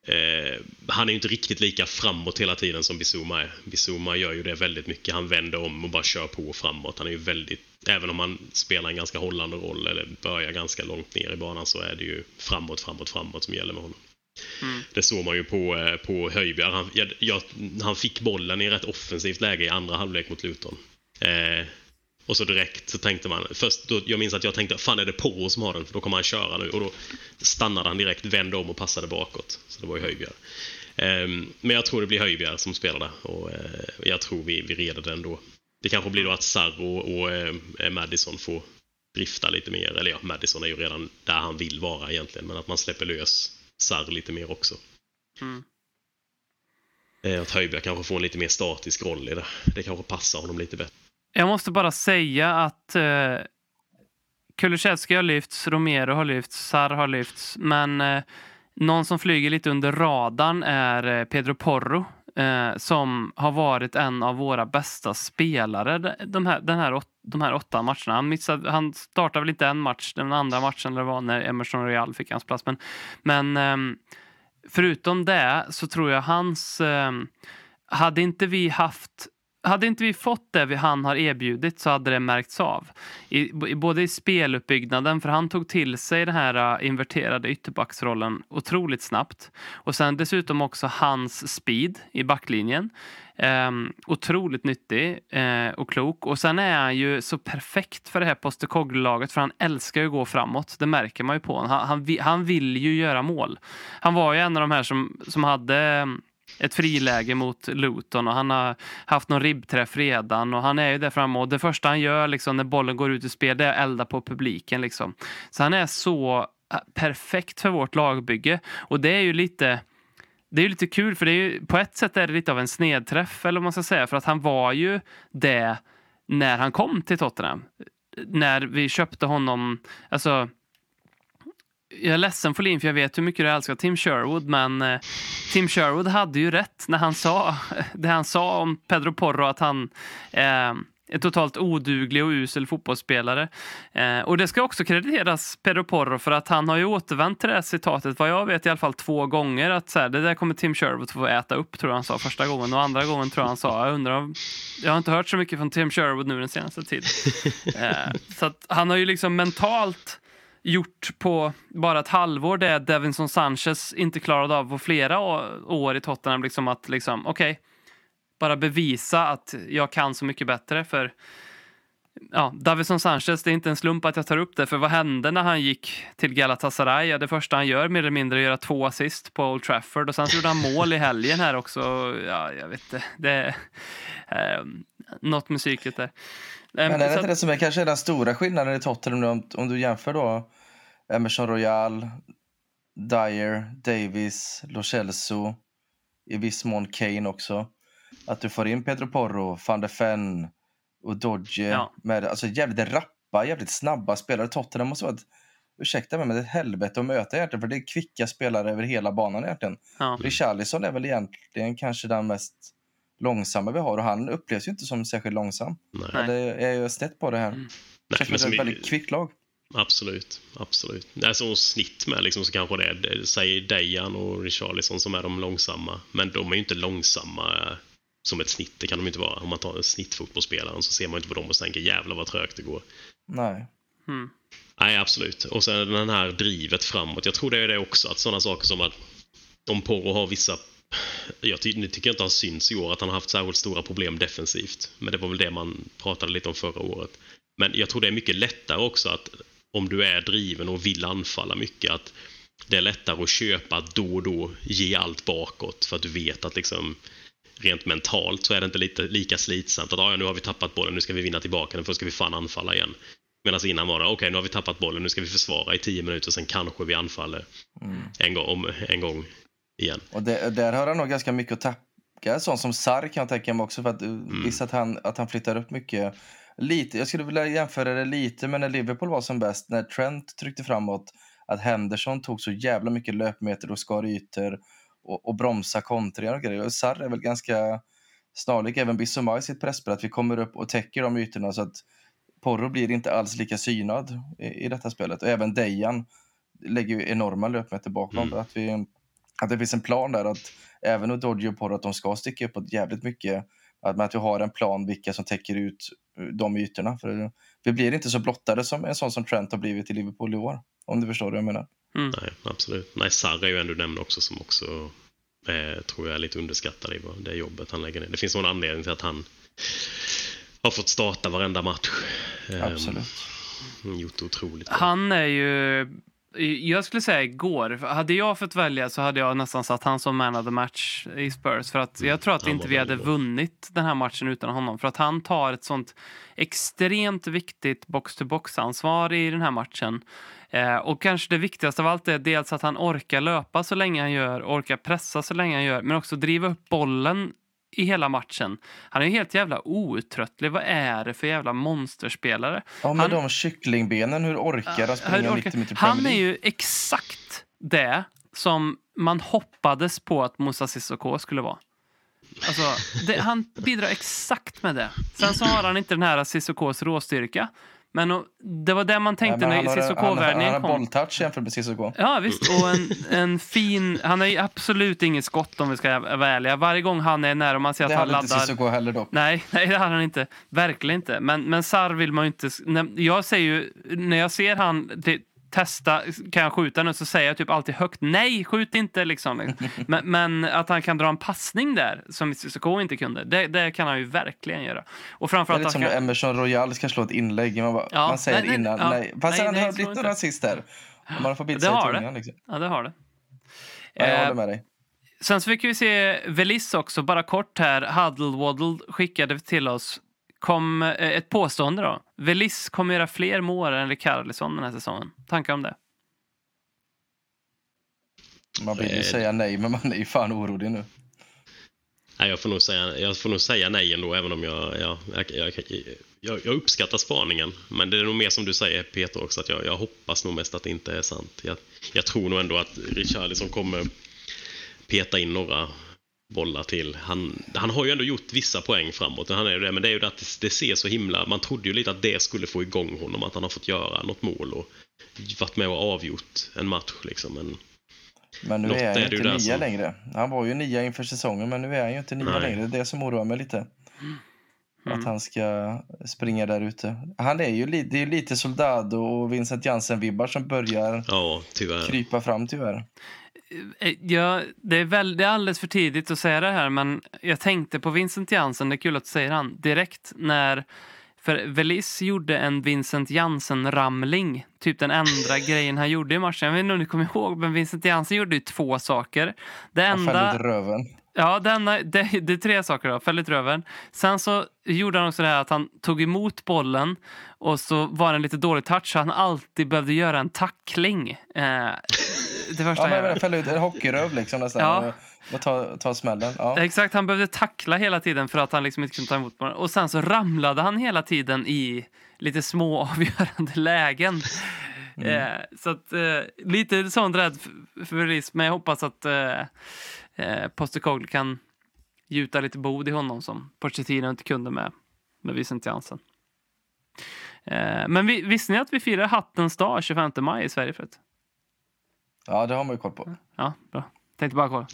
Eh, han är ju inte riktigt lika framåt hela tiden som Bizuma är. Bizuma gör ju det väldigt mycket. Han vänder om och bara kör på framåt. Han är ju väldigt, även om han spelar en ganska hållande roll eller börjar ganska långt ner i banan så är det ju framåt, framåt, framåt som gäller med honom. Mm. Det såg man ju på, eh, på Höjbjerg. Han, jag, jag, han fick bollen i rätt offensivt läge i andra halvlek mot Luton. Eh, och så direkt så tänkte man, först då, jag minns att jag tänkte, fan är det Porro som har den? För då kommer han köra nu. Och då stannade han direkt, vände om och passade bakåt. Så det var ju Höjbjerg. Eh, men jag tror det blir Höjbjerg som spelar där. Och eh, jag tror vi, vi reder den då. Det kanske blir då att Sarro och, och eh, Madison får drifta lite mer. Eller ja, Madison är ju redan där han vill vara egentligen. Men att man släpper lös Sarr lite mer också. Mm. Eh, Att Höjbjerg kanske får en lite mer statisk roll i det. Det kanske passar honom lite bättre. Jag måste bara säga att eh, Kulusevski har lyfts, Romero har lyfts, Sarr har lyfts, men eh, någon som flyger lite under radarn är eh, Pedro Porro eh, som har varit en av våra bästa spelare de- de här, den här, åt- de här åtta matcherna. Han, missade, han startade väl inte en match, den andra matchen eller var när Emerson Real fick hans plats. Men, men ehm, förutom det så tror jag hans... Ehm, hade inte vi haft hade inte vi fått det vi han har erbjudit så hade det märkts av. I, både i speluppbyggnaden, för han tog till sig den här äh, inverterade ytterbacksrollen otroligt snabbt. Och sen dessutom också hans speed i backlinjen. Um, otroligt nyttig eh, och klok. Och sen är han ju så perfekt för det här Postecoglou-laget för han älskar ju att gå framåt. Det märker man ju på honom. Han, han, han vill ju göra mål. Han var ju en av de här som, som hade ehm, ett friläge mot Luton och han har haft någon ribbträff redan och han är ju där framme och det första han gör liksom när bollen går ut i spel det är att elda på publiken liksom. Så han är så eh, perfekt för vårt lagbygge och det är ju lite det är ju lite kul för det är ju, på ett sätt är det lite av en snedträff eller vad man ska säga för att han var ju det när han kom till Tottenham. När vi köpte honom, alltså jag är ledsen Folin, för jag vet hur mycket du älskar Tim Sherwood, men eh, Tim Sherwood hade ju rätt när han sa det han sa om Pedro Porro, att han eh, totalt oduglig och usel fotbollsspelare. Eh, och det ska också krediteras Pedro Porro för att han har ju återvänt till det här citatet, vad jag vet i alla fall två gånger, att så här, det där kommer Tim Sherwood få äta upp, tror jag han sa första gången. Och andra gången tror jag han sa, jag undrar om, jag har inte hört så mycket från Tim Sherwood nu den senaste tiden. Eh, så att han har ju liksom mentalt gjort på bara ett halvår det Davinson Sanchez inte klarade av på flera år i Tottenham. Liksom att liksom, okej, bara bevisa att jag kan så mycket bättre. För ja, Davison Sanchez, det är inte en slump att jag tar upp det. För vad hände när han gick till Galatasaray? Ja, det första han gör mer eller mindre är att göra två assist på Old Trafford. Och sen så gjorde han mål i helgen här också. Ja, jag vet inte. Det är eh, något med psyket där. Eh, Men är det inte det som är kanske den stora skillnaden i Tottenham om, om du jämför då Emerson Royal, Dyer, Davis, Lo Celso, i viss mån Kane också. Att du får in Pedro Porro, van de Ven och Dodge Ja. med alltså jävligt rappa, jävligt snabba spelare. Tottenham måste vara ett, ursäkta mig, men det är ett helvete att möta egentligen, för det är kvicka spelare över hela banan egentligen. ja. Richarlison är väl egentligen kanske den mest långsamma vi har och han upplevs ju inte som särskilt långsam. Nej. Eller är jag snett på det här? Nej, Känns men som som ett vi- väldigt kvickt lag. Absolut, absolut. Alltså snitt med liksom så kanske det är, det- säg Dejan och Richarlison som är de långsamma. Men de är ju inte långsamma eh, som ett snitt, det kan de inte vara. Om man tar en snittfotbollsspelaren så ser man inte på dem och tänker jävlar vad trögt det går. Nej. Mm. Nej, absolut. Och sen den här drivet framåt. Jag tror det är det också, att sådana saker som att om Porro har vissa... Jag ty nu tycker jag inte han syns i år att han har haft särskilt stora problem defensivt. Men det var väl det man pratade lite om förra året. Men jag tror det är mycket lättare också att om du är driven och vill anfalla mycket att det är lättare att köpa att då och då ge allt bakåt för att du vet att liksom rent mentalt så är det inte lite, lika slitsamt att ah, ja, nu har vi tappat bollen, nu ska vi vinna tillbaka den, för då ska vi fan anfalla igen. Medan innan var det, okej nu har vi tappat bollen, nu ska vi försvara i tio minuter, sen kanske vi anfaller en, gång, om, en gång igen. Och det, där har han nog ganska mycket att tacka. Sånt som Sarr kan jag tänka mig också. För att, Mm. Visst att han, att han flyttar upp mycket. Lite, jag skulle vilja jämföra det lite med när Liverpool var som bäst. När Trent tryckte framåt. Att Henderson tog så jävla mycket löpmeter och skar ytor. Och, och bromsa kontringar och grejer. Och Sarr är väl ganska snarlik även Bissoma i sitt presspel. Att vi kommer upp och täcker de ytorna så att Porro blir inte alls lika synad i, i detta spelet. Och även Dejan lägger ju enorma löpmeter bakom. Mm. Att, vi, att det finns en plan där att även Udoji och Porro att de ska sticka uppåt jävligt mycket. Att, att vi har en plan vilka som täcker ut de ytorna. För vi blir inte så blottade som en sån som Trent har blivit i Liverpool i år. Om du förstår vad jag menar. Nej, absolut. Nej, Sarr är ju en du nämnde också som också eh, tror jag är lite underskattad i det jobbet han lägger ner. Det finns någon anledning till att han har fått starta varenda match. Eh, Absolut. Gjort otroligt bra. Han är ju... Jag skulle säga igår. Hade jag fått välja så hade jag nästan satt han som man of the match i Spurs. För att jag tror att inte vi hade bra. vunnit den här matchen utan honom. För att han tar ett sånt extremt viktigt box-to-box-ansvar i den här matchen. Eh, och kanske det viktigaste av allt är dels att han orkar löpa så länge han gör, orkar pressa så länge han gör, men också driva upp bollen i hela matchen. Han är helt jävla outtröttlig. Vad är det för jävla monsterspelare? Ja, med Han- de kycklingbenen, hur orkar han springa orkar- 90 meter Han är ju exakt det som man hoppades på att Moussa Sissoko skulle vara. Alltså, det, han bidrar exakt med det. Sen så har han inte den här Sissokos råstyrka. Men det var det man tänkte men när han har, han, har kom. bolltouch jämfört med Cissoko. Ja, visst. Och en, en fin... Han har ju absolut inget skott om vi ska vara ärliga. Varje gång han är nära och man ser att Det han hade inte laddar... Cissoko heller dock. Nej, nej, det hade han inte. Verkligen inte. Men, men Sar vill man ju inte... När, jag säger ju, när jag ser han testa, kan jag skjuta nu, så säger jag typ alltid högt nej, skjut inte liksom. men, men att han kan dra en passning där, som Cissoko inte kunde, det, det kan han ju verkligen göra. Och Det är framförallt lite som kan... Emerson Royal ska slå ett inlägg. Man, bara, Ja, man säger nej, innan ja. nej. Fast Nej, han har blivit några assist där. Man har fått bita sig i tungan. Liksom. Ja, det har det. Ja, jag Eh, håller med dig. Sen så fick vi se Velis också, bara kort här. Huddle Waddle skickade till oss kom eh, ett påstående då. Velis kommer göra fler mål än Rikarlison den här säsongen. Tankar om det? Man vill ju Eh, säga nej, men man är ju fan orolig nu. Nej, jag, får nog säga, jag får nog säga nej ändå, även om jag, jag, jag, jag, jag, jag uppskattar spaningen. Men det är nog mer som du säger, Peter, också, att jag, jag hoppas nog mest att det inte är sant. Jag, jag tror nog ändå att Richarlison kommer peta in några bollar till. Han, han har ju ändå gjort vissa poäng framåt, han är ju det, men det är ju det att det, ser så himla... Man trodde ju lite att det skulle få igång honom, att han har fått göra något mål och varit med och avgjort en match. Liksom. Men Men nu är han ju inte nia som- längre. Han var ju nia inför säsongen, men nu är han ju inte nia Nej. längre. Det är det som oroar mig lite. Mm. Att han ska springa där ute. Han är ju li- det är lite Soldado och Vincent Jansen-vibbar som börjar ja, krypa fram tyvärr. Eh, Ja, det, är väl, det är alldeles för tidigt att säga det här, men jag tänkte på Vincent Jansen, det är kul att du säger han, direkt när... För Velis gjorde en Vincent Jansen-ramling, typ den enda grejen han gjorde i matchen. Jag vet inte om ni kommer ihåg, men Vincent Jansen gjorde ju två saker. Det Han fällde enda... röven. Ja, denna, det, det är tre saker då. Fäll i röven. Sen så gjorde han också det här att han tog emot bollen och så var det en lite dålig touch så han alltid behövde göra en tackling. Eh, det första Ja, men fällde ut en hockeyröv liksom nästan. Ja. Och, ta, ta smällen. Ja. Exakt, han behövde tackla hela tiden för att han liksom inte kunde ta emot bollen. Och sen så ramlade han hela tiden i lite små avgörande lägen. Eh, så att, eh, lite sånt rädd för, för risk, men jag hoppas att eh, eh, Postecoglou kan gjuta lite bod i honom som Pochettino inte kunde med, med Vincent Jansen. Eh, men vi, visste ni att vi firar Hattens dag 25 maj i Sverige förut? ja, det har man ju koll på. Ja, bra. Tänkte bara kolla.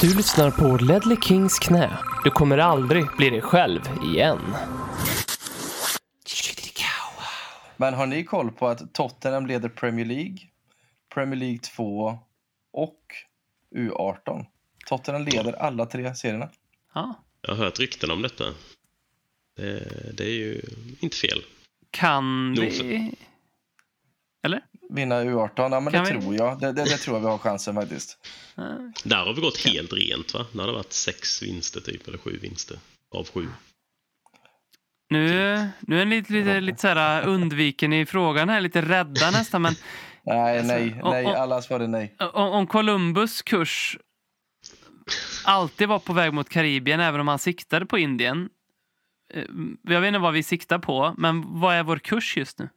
Du lyssnar på Ledley Kings knä. Du kommer aldrig bli dig själv igen. Men har ni koll på att Tottenham leder Premier League, Premier League 2 och U18? Tottenham leder alla tre serierna. Ja. Jag har hört rykten om detta. Det, det är ju inte fel. Kan Nog vi... Eller? Vinna U18, ja men Kan det vi- tror jag. Det, det, det tror jag vi har chansen faktiskt. Där har vi gått helt rent va? Det hade varit sex vinster typ, eller sju vinster av sju. Nu, nu är ni lite, lite, lite så här undviken i frågan här, lite rädda nästan. Men Nej, nej, och- nej. och- Alla svarade nej. om, om Columbus kurs alltid var på väg mot Karibien, även om han siktade på Indien. eh, Jag vet inte vad vi siktar på, men vad är vår kurs just nu?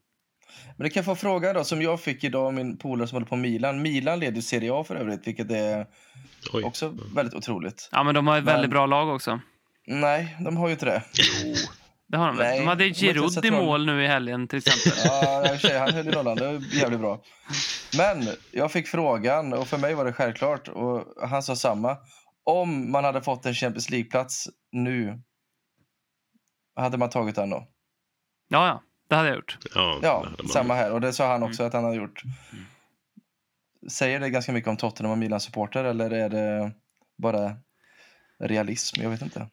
Men du kan få fråga då, som jag fick idag av min polare som håller på Milan. Milan leder Serie A för övrigt, vilket är Oj. också väldigt otroligt. Ja, men de har ett Men- väldigt bra lag också. Nej, de har ju inte det. Det har de väl? De hade Giroud i mål nu i helgen till exempel. Ja, i och för sig, han höll i nollan. Det var jävligt bra. Men jag fick frågan och för mig var det självklart. Och han sa samma. Om man hade fått en Champions League-plats nu, hade man tagit den då? Ja, ja, det hade jag gjort. Ja, Ja, samma här. Och det sa han också att han hade gjort. Säger det ganska mycket om Tottenham och Milan-supporter eller är det bara realism? Jag vet inte.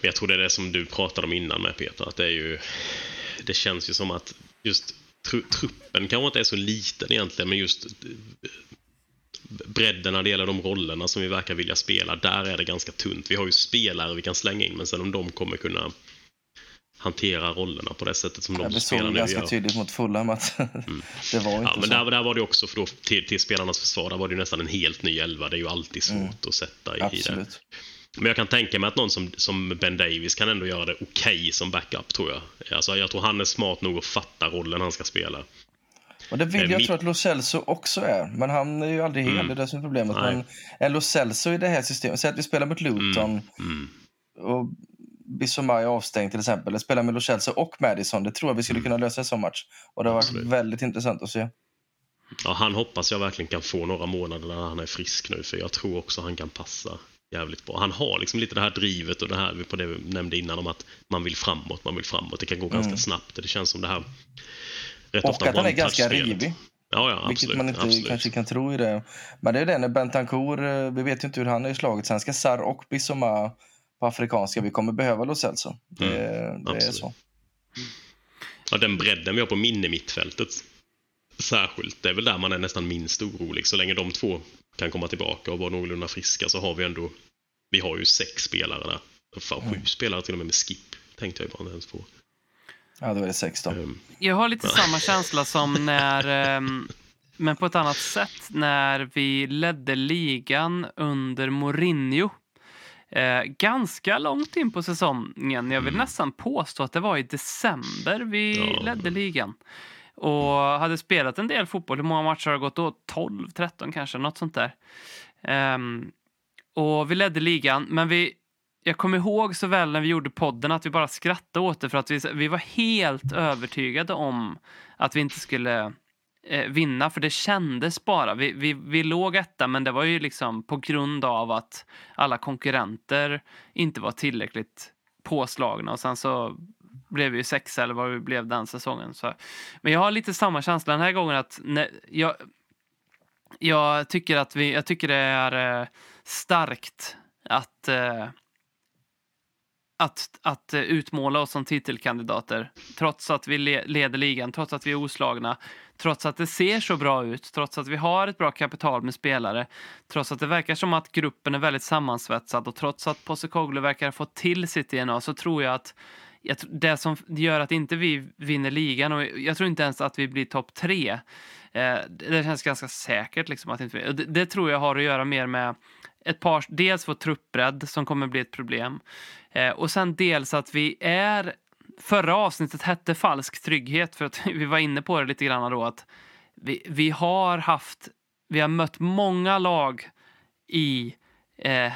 Jag tror det är det som du pratade om innan med Peter, att det är ju... Det känns ju som att just tru, truppen kanske inte är så liten egentligen, men just... bredden när det gäller de rollerna som vi verkar vilja spela, där är det ganska tunt. Vi har ju spelare vi kan slänga in, men sen om de kommer kunna hantera rollerna på det sättet som Ja, de det spelar såg nu ganska gör. tydligt mot Fulham att det var inte Ja, men så. där, där var det också, för då, till, till spelarnas försvar, där var det ju nästan en helt ny elva. Det är ju alltid svårt att sätta i, i det. Mm. Men jag kan tänka mig att någon som, som Ben Davis kan ändå göra det okej som backup, tror jag. Alltså, jag tror han är smart nog att fatta rollen han ska spela. Och det vill Eh, jag mitt- tro att Lo Celso också är. Men han är ju aldrig hel, Mm. det är det som är problemet. Nej. Men är Lo Celso i det här systemet, säg att vi spelar mot Luton Mm. och Bissoma är avstängd till exempel. Eller spelar med Lo Celso och Madison. Det tror jag vi skulle kunna lösa i sån match. Och det har varit Mm. Absolut. väldigt intressant att se. Ja, han hoppas jag verkligen kan få några månader när han är frisk nu, för jag tror också han kan passa jävligt bra. Han har liksom lite det här drivet och det här på det vi nämnde innan om att man vill framåt, man vill framåt. Det kan gå ganska snabbt. Det känns som det här rätt Och ofta att han är ganska rivig. Ja, ja, Vilket absolut. man inte absolut. kanske kan tro i det. Men det är det när Bentancourt, eh, vi vet ju inte hur han är i slaget. Sen ska Sarr och Bissoma på afrikanska. Vi kommer behöva Lo Celso. Det, det är Mm. så. Ja, den bredden vi har på minne-mittfältet särskilt, det är väl där man är nästan minst orolig. Så länge de två kan komma tillbaka och vara någorlunda friska så har vi ändå, vi har ju sex spelare där. Fan, Mm. sju spelare till och med med skip, tänkte jag ju bara inte ens på. Ja, då är det 16. Ehm, Jag har lite samma känsla som när, ehm, men på ett annat sätt, när vi ledde ligan under Mourinho. Eh, ganska långt in på säsongen. Jag vill nästan påstå att det var i december vi Ja. ledde ligan. Och hade spelat en del fotboll. Hur många matcher har det gått då? 12, 13 kanske, något sånt där. Um, och vi ledde ligan, men vi, jag kommer ihåg så väl när vi gjorde podden att vi bara skrattade åt det för att vi, vi var helt övertygade om att vi inte skulle eh, vinna, för det kändes bara. Vi, vi, vi låg etta, men det var ju liksom på grund av att alla konkurrenter inte var tillräckligt påslagna och sen så blev vi ju sexa eller vad vi blev den säsongen. Så. Men jag har lite samma känsla den här gången att när, jag, jag tycker att vi, jag tycker det är eh, starkt att eh, att, att utmåla oss som titelkandidater trots att vi leder ligan, trots att vi är oslagna, trots att det ser så bra ut, trots att vi har ett bra kapital med spelare, trots att det verkar som att gruppen är väldigt sammansvetsad och trots att Postecoglou verkar ha fått till sitt DNA så tror jag att jag, det som gör att inte vi vinner ligan och jag tror inte ens att vi blir topp tre. Eh, det känns ganska säkert liksom att inte det, det tror jag har att göra mer med ett par, dels vår truppbredd som kommer bli ett problem eh, och sen dels att vi är Förra avsnittet hette falsk trygghet för att vi var inne på det lite grann då att vi, vi har haft, vi har mött många lag i, eh,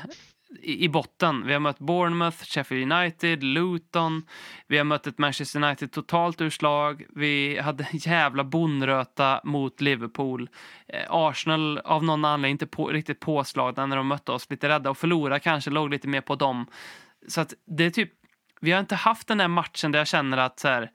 i i botten. Vi har mött Bournemouth, Sheffield United, Luton. Vi har mött ett Manchester United totalt ur slag. Vi hade en jävla bonröta mot Liverpool. Eh, Arsenal av någon anledning inte på, riktigt påslagna när de mötte oss. Lite rädda och förlora kanske låg lite mer på dem. Så att det är typ, vi har inte haft den där matchen där jag känner att så här,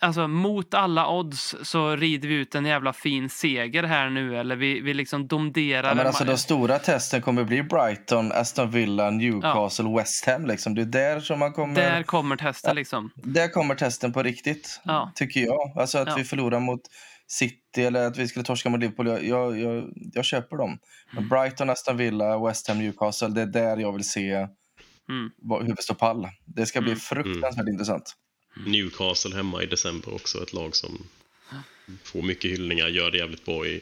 Alltså mot alla odds så rider vi ut en jävla fin seger här nu eller vi, vi liksom domderar. Ja, men en alltså, de stora testen kommer bli Brighton, Aston Villa, Newcastle, West Ham. Liksom. Det är där som man kommer... Där kommer testet liksom. Där kommer testen på riktigt, Ja. tycker jag. Alltså att Ja. vi förlorar mot City eller att vi skulle torska mot Liverpool. Jag, jag, jag, jag köper dem. Men Brighton, Aston Villa, West Ham, Newcastle. Det är där jag vill se Mm. hur vi står pall. Det ska bli Mm. fruktansvärt intressant. Newcastle hemma i december också, ett lag som får mycket hyllningar, gör det jävligt bra i...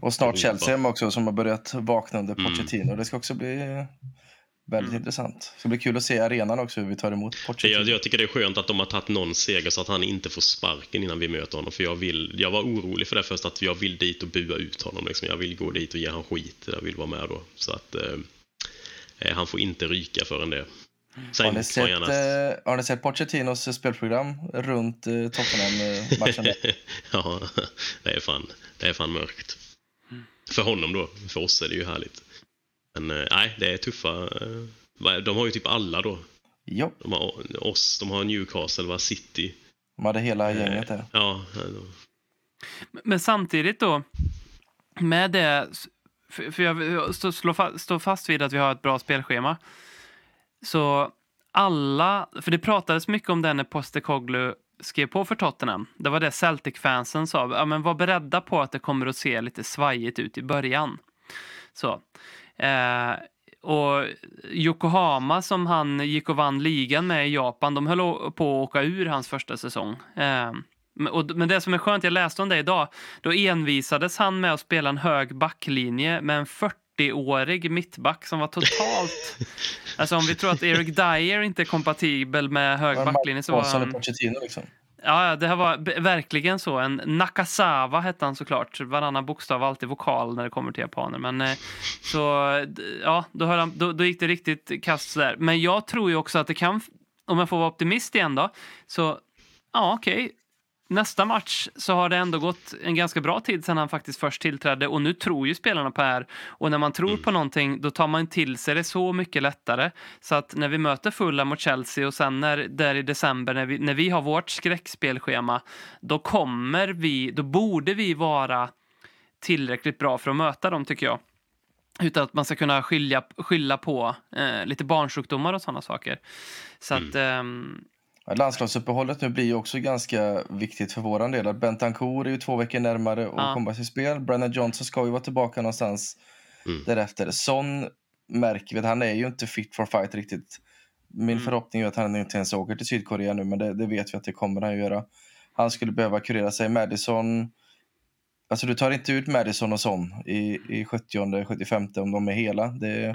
Och snart Europa. Chelsea hemma också som har börjat vakna under Mm. Pochettino. Det ska också bli väldigt intressant. Det ska bli kul att se arenan också, hur vi tar emot Jag, Pochettino. jag tycker det är skönt att de har tagit någon seger så att han inte får sparken innan vi möter honom. För jag, vill, jag var orolig för det först, att jag vill dit och bua ut honom. Liksom. Jag vill gå dit och ge han skit. Jag vill vara med då. Så att eh, eh, han får inte ryka förrän det. Sen Har ni, sett, eh, har ni sett Pochettinos spelprogram runt eh, Tottenham-matchen? ja, det är, fan, det är fan mörkt. För honom då. För oss är det ju härligt. Men eh, nej, det är tuffa. eh, De har ju typ alla då. jo, De har oss, de har Newcastle, va? City. de hade hela gänget där. Ja, eh, Men samtidigt då, med det, för för jag står fast vid att vi har ett bra spelschema. Så alla, för det pratades mycket om det när Postecoglou skrev på för Tottenham. Det var det Celtic-fansen sa. Ja, men var beredda på att det kommer att se lite svajigt ut i början. Så. Eh, och Yokohama som han gick och vann ligan med i Japan, de höll på att åka ur hans första säsong. Eh, men- men det som är skönt, jag läste om det idag, då envisades han med att spela en hög backlinje med en 40-årig mittback som var totalt... alltså om vi tror att Eric Dyer inte är kompatibel med hög backlinje så var han... liksom. Ja, det här var verkligen så. En Nakasawa hette han såklart. Varannan bokstav alltid vokal när det kommer till japaner. Men eh, så, ja, då, han, då, då gick det riktigt kast där. Men jag tror ju också att det kan, om jag får vara optimist igen då, så ja, okej. Nästa match så har det ändå gått en ganska bra tid sedan han faktiskt först tillträdde och nu tror ju spelarna på här. Och när man tror på någonting då tar man till sig det så mycket lättare. Så att när vi möter Fulham mot Chelsea och sen när, där i december när vi, när vi har vårt skräckspelschema då kommer vi, då borde vi vara tillräckligt bra för att möta dem tycker jag. Utan att man ska kunna skilja, skylla på eh, lite barnsjukdomar och sådana saker. Så att, ehm, Ja, Landslagsuppehållet nu blir ju också ganska viktigt för våran del. Bentancourt är ju två veckor närmare att Ja. komma till spel. Brandon Johnson ska ju vara tillbaka någonstans Mm. därefter. Son märker vi att han är ju inte fit for fight riktigt. Min Mm. förhoppning är att han inte ens åker till Sydkorea nu, men det, det vet vi att det kommer han göra. Han skulle behöva kurera sig. Madison, alltså du tar inte ut Madison och Son i, i 70 75 om de är hela. Det,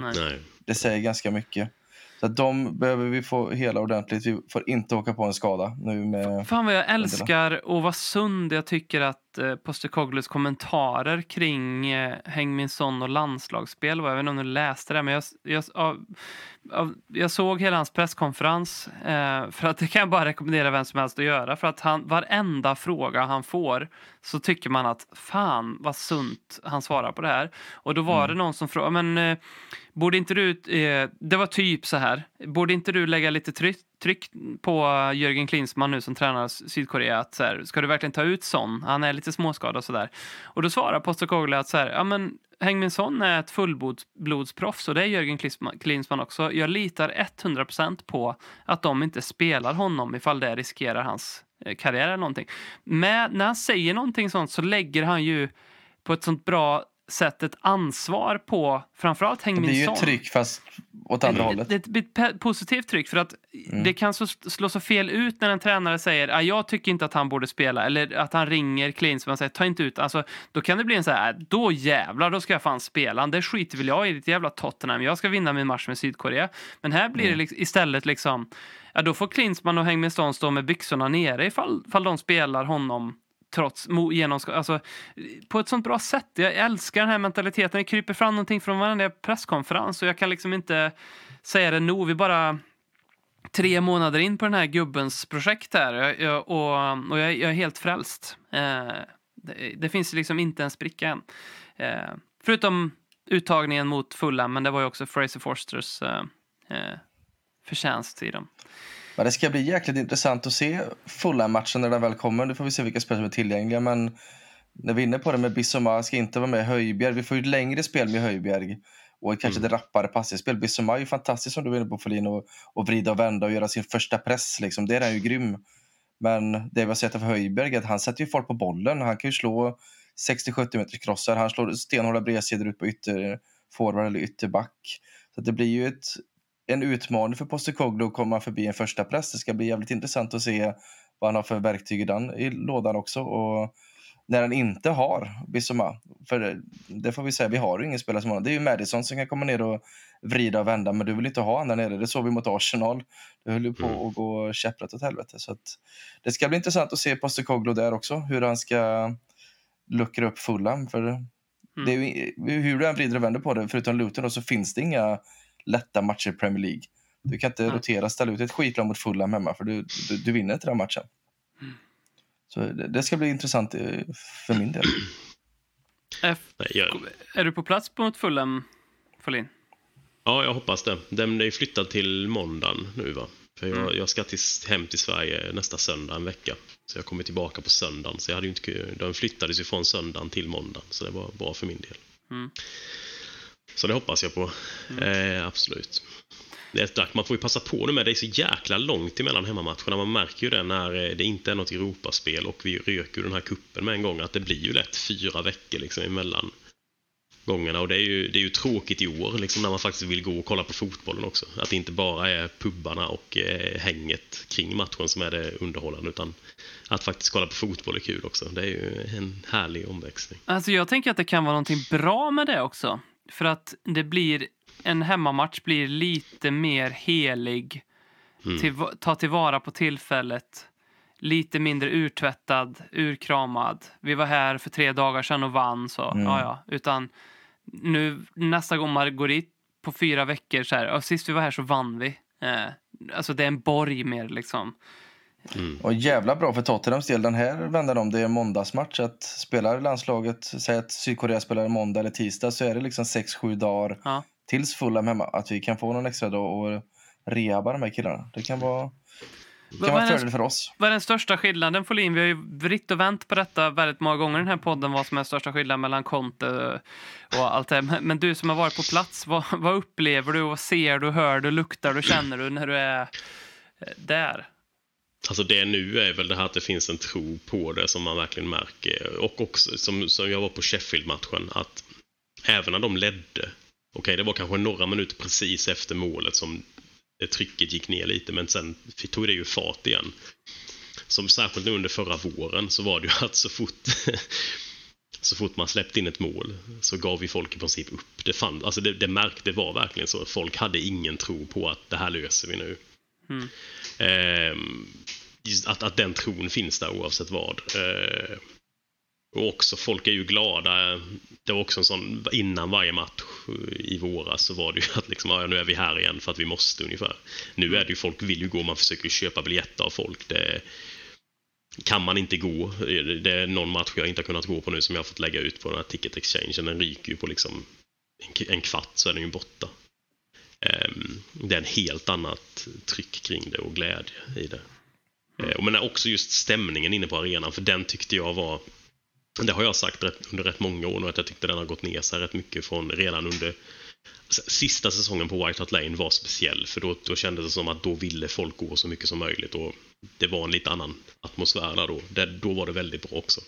det säger ganska mycket. Så de behöver vi få hela ordentligt. Vi får inte åka på en skada nu med... Fan vad jag älskar och vad sund jag tycker att eh, Postecoglus kommentarer kring eh, Häng min son och landslagsspel var. Jag vet inte om du läste det, men jag, jag, av, av, jag såg hela hans presskonferens. Eh, för att det kan jag bara rekommendera vem som helst att göra. För att han, varenda fråga han får så tycker man att fan vad sunt han svarar på det här. Och då var det någon som frågade, men eh, borde inte du, det var typ så här, borde inte du lägga lite tryck, tryck på Jörgen Klinsmann nu som tränar Sydkorea att så här, ska du verkligen ta ut Son? Han är lite småskadad och sådär. Och då svarar Postecoglou att så här, ja men Hängmin Son är ett fullblodsproffs och det är Jörgen Klinsmann- också. Jag litar 100% på att de inte spelar honom ifall det riskerar hans eh, karriär eller någonting. Men när han säger någonting sånt så lägger han ju på ett sånt bra sätt ett ansvar på framförallt Det Hängmin blir ju Son. ett tryck fast åt andra hållet. Det, det blir ett positivt tryck för att det kan så, slå så fel ut när en tränare säger att jag tycker inte att han borde spela eller att han ringer Klinsmann och säger ta inte ut alltså, Då kan det bli en så här, då jävlar, då ska jag fan spela. Det skiter väl jag i, ditt jävla Tottenham. Jag ska vinna min match med Sydkorea. Men här blir det liksom, istället liksom, ja då får Klinsmann och Hängmin Stone stå med byxorna nere ifall, ifall de spelar honom trots mo- alltså, på ett sånt bra sätt. Jag älskar den här mentaliteten. Det kryper fram någonting från varenda presskonferens och jag kan liksom inte säga det nog. Vi bara tre månader in på den här gubbens projekt här jag, jag, och, och jag, jag är helt frälst. Eh, det, det finns liksom inte en spricka än. Eh, förutom uttagningen mot Fulham, men det var ju också Fraser Forsters eh, eh, förtjänst i dem. Men det ska bli jäkligt intressant att se Fulham-matchen när den väl kommer. Nu får vi se vilka spelare som är tillgängliga. Men när vi är inne på det med Bissoma ska inte vara med Höjbjerg. Vi får ju ett längre spel med Höjbjerg och kanske ett rappare passningsspel. Bissoma är ju fantastisk som du var inne på Folin och, och vrida och vända och göra sin första press. Liksom. Det är han ju grym. Men det vi har sett av Höjbjerg är att han sätter ju folk på bollen. Han kan ju slå 60-70 meters krossar. Han slår stenhårda bredsidor ut på ytter forward eller ytterback. Så det blir ju ett, en utmaning för Postecoglou att komma förbi en första press. Det ska bli jävligt intressant att se vad han har för verktyg i, den, i lådan också. Och när han inte har Bissoma, för det, det får vi säga, vi har ju ingen spelare som har Det är ju Madison som kan komma ner och vrida och vända, men du vill inte ha honom där nere. Det såg vi mot Arsenal. Det höll ju på att gå käpprätt åt helvete. Så att, det ska bli intressant att se Postecoglou där också, hur han ska luckra upp Fulham. För det är ju, hur du än vrider och vänder på det, förutom Luton, då, så finns det inga lätta matcher i Premier League. Du kan inte Nej. rotera, ställa ut ett skitlag mot Fulham hemma, för du, du, du vinner inte den matchen. Så det, det ska bli intressant eh, för min del. F, är du på plats mot Fulham, Folin? ja, jag hoppas det. Den är flyttad till måndagen nu va? För jag, jag ska till, hem till Sverige nästa söndag en vecka. Så jag kommer tillbaka på söndagen. Så jag hade ju inte, den flyttades ju från söndagen till måndagen. Så det var bra för min del. Mm. Så det hoppas jag på. Eh, absolut. det är ett dags. Man får ju passa på nu med. Det är så jäkla långt emellan hemmamatcherna. Man märker ju det när eh, det inte är något Europaspel och vi röker den här kuppen med en gång att det blir ju lätt fyra veckor liksom emellan gångerna och det är ju, det är ju tråkigt i år liksom när man faktiskt vill gå och kolla på fotbollen också. Att det inte bara är pubbarna och eh, hänget kring matchen som är det underhållande utan att faktiskt kolla på fotboll är kul också. Det är ju en härlig omväxling. Alltså jag tänker att det kan vara någonting bra med det också. För att det blir, en hemmamatch blir lite mer helig. Mm. Till, ta tillvara på tillfället. Lite mindre urtvättad, urkramad. Vi var här för tre dagar sedan och vann, så Mm. ja, ja. Utan nu nästa gång man går dit på fyra veckor så här, sist vi var här så vann vi. Eh, alltså det är en borg mer liksom. Och jävla bra för Tottenhams del den här vändan om det är måndagsmatch. Att spelar landslaget, säg att Sydkorea spelar måndag eller tisdag så är det liksom 6-7 dagar Ja. tills Fulham hemma. Att vi kan få någon extra dag och rehabba de här killarna. Det kan vara, det kan vad vara en fördel för oss. Vad är den största skillnaden, Folin? Vi har ju vritt och vänt på detta väldigt många gånger i den här podden, vad som är största skillnaden mellan Conte och allt det. Men- Men du som har varit på plats, vad, vad upplever du? Vad ser du, hör du, luktar du, känner du när du är där? Alltså det nu är väl det här att det finns en tro på det som man verkligen märker. Och också som, som jag var på Sheffield-matchen, att även när de ledde, okej det var kanske några minuter precis efter målet som trycket gick ner lite, men sen tog det ju fart igen. Som särskilt nu under förra våren så var det ju att så fort så fort man släppte in ett mål så gav vi folk i princip upp. Det, fann, alltså det, det märkte var verkligen så. Folk hade ingen tro på att det här löser vi nu. Mm. Ehm, att, att den tron finns där oavsett vad. Eh, och också, folk är ju glada. Det var också en sån, innan varje match i våras så var det ju att liksom, ja, nu är vi här igen för att vi måste ungefär. Nu är det ju, folk vill ju gå, man försöker ju köpa biljetter av folk. Det, kan man inte gå, det är någon match jag inte har kunnat gå på nu som jag har fått lägga ut på den här ticket exchangen. Den ryker ju på liksom en, kvart så är den ju borta. Ehm, det är en helt annat tryck kring det och glädje i det. Eh, men också just stämningen inne på arenan, för den tyckte jag var... Det har jag sagt rätt, under rätt många år nu, att jag tyckte den har gått ner sig rätt mycket från redan under... Sista säsongen på White Hart Lane var speciell, för då, då kändes det som att då ville folk gå så mycket som möjligt och det var en lite annan atmosfär där då. Det, då var det väldigt bra också.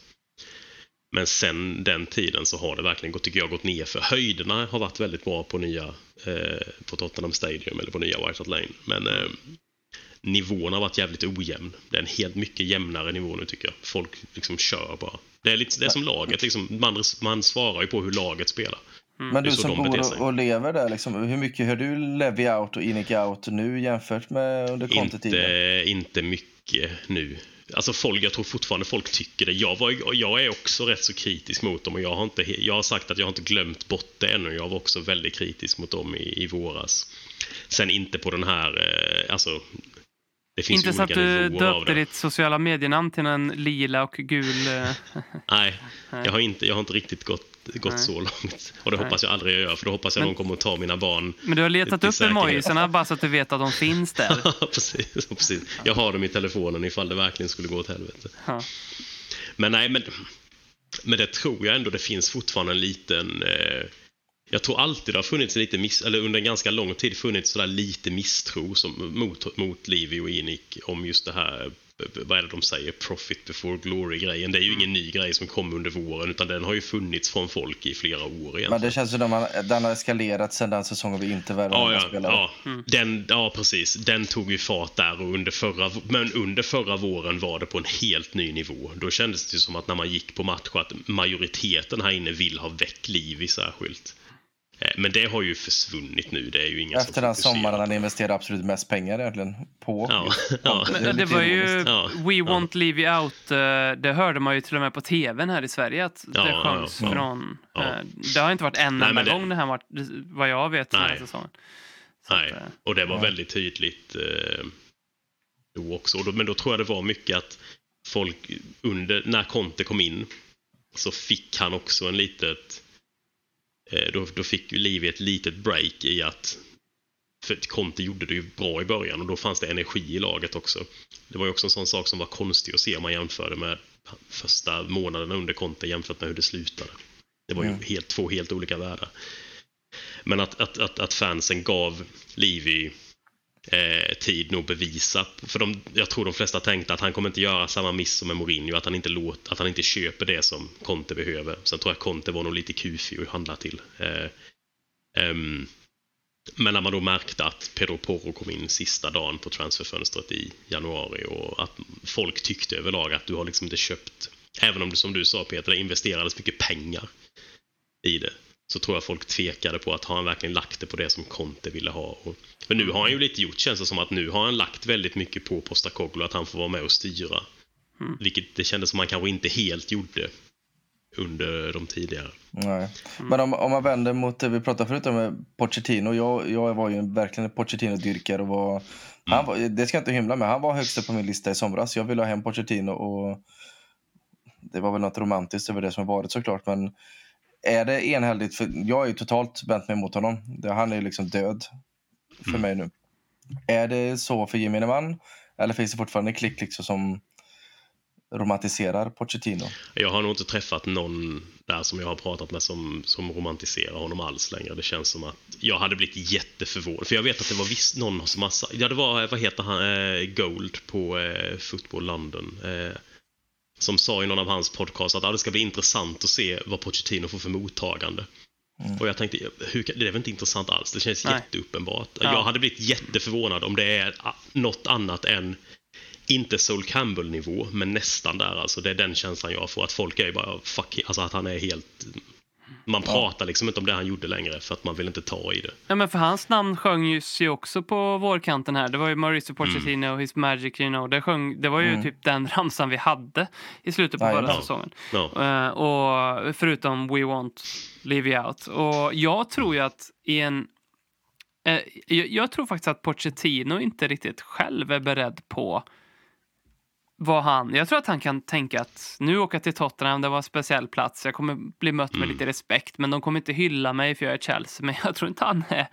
Men sen den tiden så har det verkligen gått, tycker jag, gått ner för höjderna har varit väldigt bra på nya eh, på Tottenham Stadium eller på nya White Hart Lane. Men eh, nivån har varit jävligt ojämn. Det är en helt mycket jämnare nivå nu tycker jag. Folk liksom kör bara. Det är, lite, det är som laget, liksom, man, man svarar ju på hur laget spelar. Men Det är du som bor och, och lever där, liksom, hur mycket hör du Levi out och Inic out nu jämfört med under Conte-tiden? Inte, inte mycket nu. Alltså folk, jag tror fortfarande folk tycker det. Jag, var, jag är också rätt så kritisk mot dem och jag har, inte, jag har sagt att jag har inte glömt bort det ännu. Jag var också väldigt kritisk mot dem i, i våras. Sen inte på den här, eh, alltså det finns så att du döpte ditt sociala medienamn till en lila och gul... eh, Nej, jag har inte, jag har inte riktigt gått, gått Nej. så långt. Och det Nej. hoppas jag aldrig jag gör, för då hoppas jag Men- någon kommer att ta mina barn. Men du har letat upp emojisarna bara så att du vet att de finns där. precis, precis. Jag har dem i telefonen ifall det verkligen skulle gå åt helvete. Ja. Men nej, men, men det tror jag ändå det finns fortfarande en liten... Eh, jag tror alltid det har funnits lite miss, eller under en ganska lång tid funnits sådär lite misstro som, mot, mot Livy och Inic om just det här, vad är det de säger, profit before glory-grejen. Det är ju ingen ny grej som kom under våren utan den har ju funnits från folk i flera år egentligen. Men det känns som att den har eskalerat sedan den säsongen vi inte värvade Ja, ja, spelare. ja. Den, ja, precis. Den tog ju fart där och under förra, men under förra våren var det på en helt ny nivå. Då kändes det som att när man gick på match att majoriteten här inne vill ha väck Livi särskilt. Eh, Men det har ju försvunnit nu. Det är ju ingen Efter som den sommaren han investerade absolut mest pengar egentligen på. Ja, ja. Men det var ju. Ja, We ja. want Leave You Out. eh, Det hörde man ju till och med på tvn här i Sverige att det ja, sjöngs ja. från... Ja. eh, Det har inte varit en enda gång det här varit, vad jag vet, den här Nej. säsongen. Så Nej, att, och det var Ja. väldigt tydligt eh, då också. Och då, men då tror jag det var mycket att folk under, när Conte kom in så fick han också en litet eh, då, då fick ju Livi ett litet break i att för Conte gjorde det ju bra i början och då fanns det energi i laget också. Det var ju också en sån sak som var konstig att se om man jämförde med första månaderna under Conte jämfört med hur det slutade. Det var ju Mm. helt, två helt olika världar. Men att, att, att, att fansen gav Livi eh, tid nog bevisa. För de, jag tror de flesta tänkte att han kommer inte göra samma miss som med Mourinho, att han inte, låt, att han inte köper det som Conte behöver. Sen tror jag Conte var nog lite kufig att handla till. Eh, ehm, men när man då märkte att Pedro Porro kom in sista dagen på transferfönstret i januari och att folk tyckte överlag att du har liksom inte köpt, även om du som du sa Peter, det investerades mycket pengar i det, så tror jag folk tvekade på att har han verkligen lagt det på det som Conte ville ha. Och, för nu har han ju lite gjort, känns det som att nu har han lagt väldigt mycket på Postecoglou, att han får vara med och styra. Vilket det kändes som han kanske inte helt gjorde under de tidigare. Nej. Men om, om man vänder mot det vi pratade förut om Pochettino. Jag, jag var ju verkligen en Pochettino-dyrkare. och var, han var, Det ska jag inte hymla med. Han var högst upp på min lista i somras. Jag ville ha hem Pochettino och det var väl något romantiskt över det som har varit såklart. Men är det enhälligt? För jag är ju totalt vänt mig mot honom. Han är ju liksom död för mig nu. Är det så för gemene man? Eller finns det fortfarande klick liksom som romantiserar Pochettino? Jag har nog inte träffat någon där som jag har pratat med som, som romantiserar honom alls längre. Det känns som att jag hade blivit jätteförvånad. För jag vet att det var visst någon som sagt, ja det var, vad heter han, eh, Gold på eh, Football London. Eh, som sa i någon av hans podcast att ah, det ska bli intressant att se vad Pochettino får för mottagande. Och jag tänkte, hur, det är väl inte intressant alls? Det känns Nej. jätteuppenbart. Ja. Jag hade blivit jätteförvånad om det är något annat än inte Sol Campbell-nivå, men nästan där. Alltså, det är den känslan jag får. Att folk är ju bara, fuck, alltså att han är helt... Man pratar liksom inte om det han gjorde längre för att man vill inte ta i det. Ja, men för hans namn sjöng ju också på vårkanten här. Det var ju Mauricio Pochettino och His Magic, you know. Det, sjöng, det var ju typ den ramsan vi hade i slutet på förra säsongen. Ja. Eh, och förutom We Want Leave You Out. Och jag tror ju att i en... eh, jag, jag tror faktiskt att Pochettino inte riktigt själv är beredd på vad han... Jag tror att han kan tänka att nu åka till Tottenham, det var en speciell plats. Jag kommer bli mött med lite respekt, men de kommer inte hylla mig för jag är Chelsea. Men jag tror inte han är,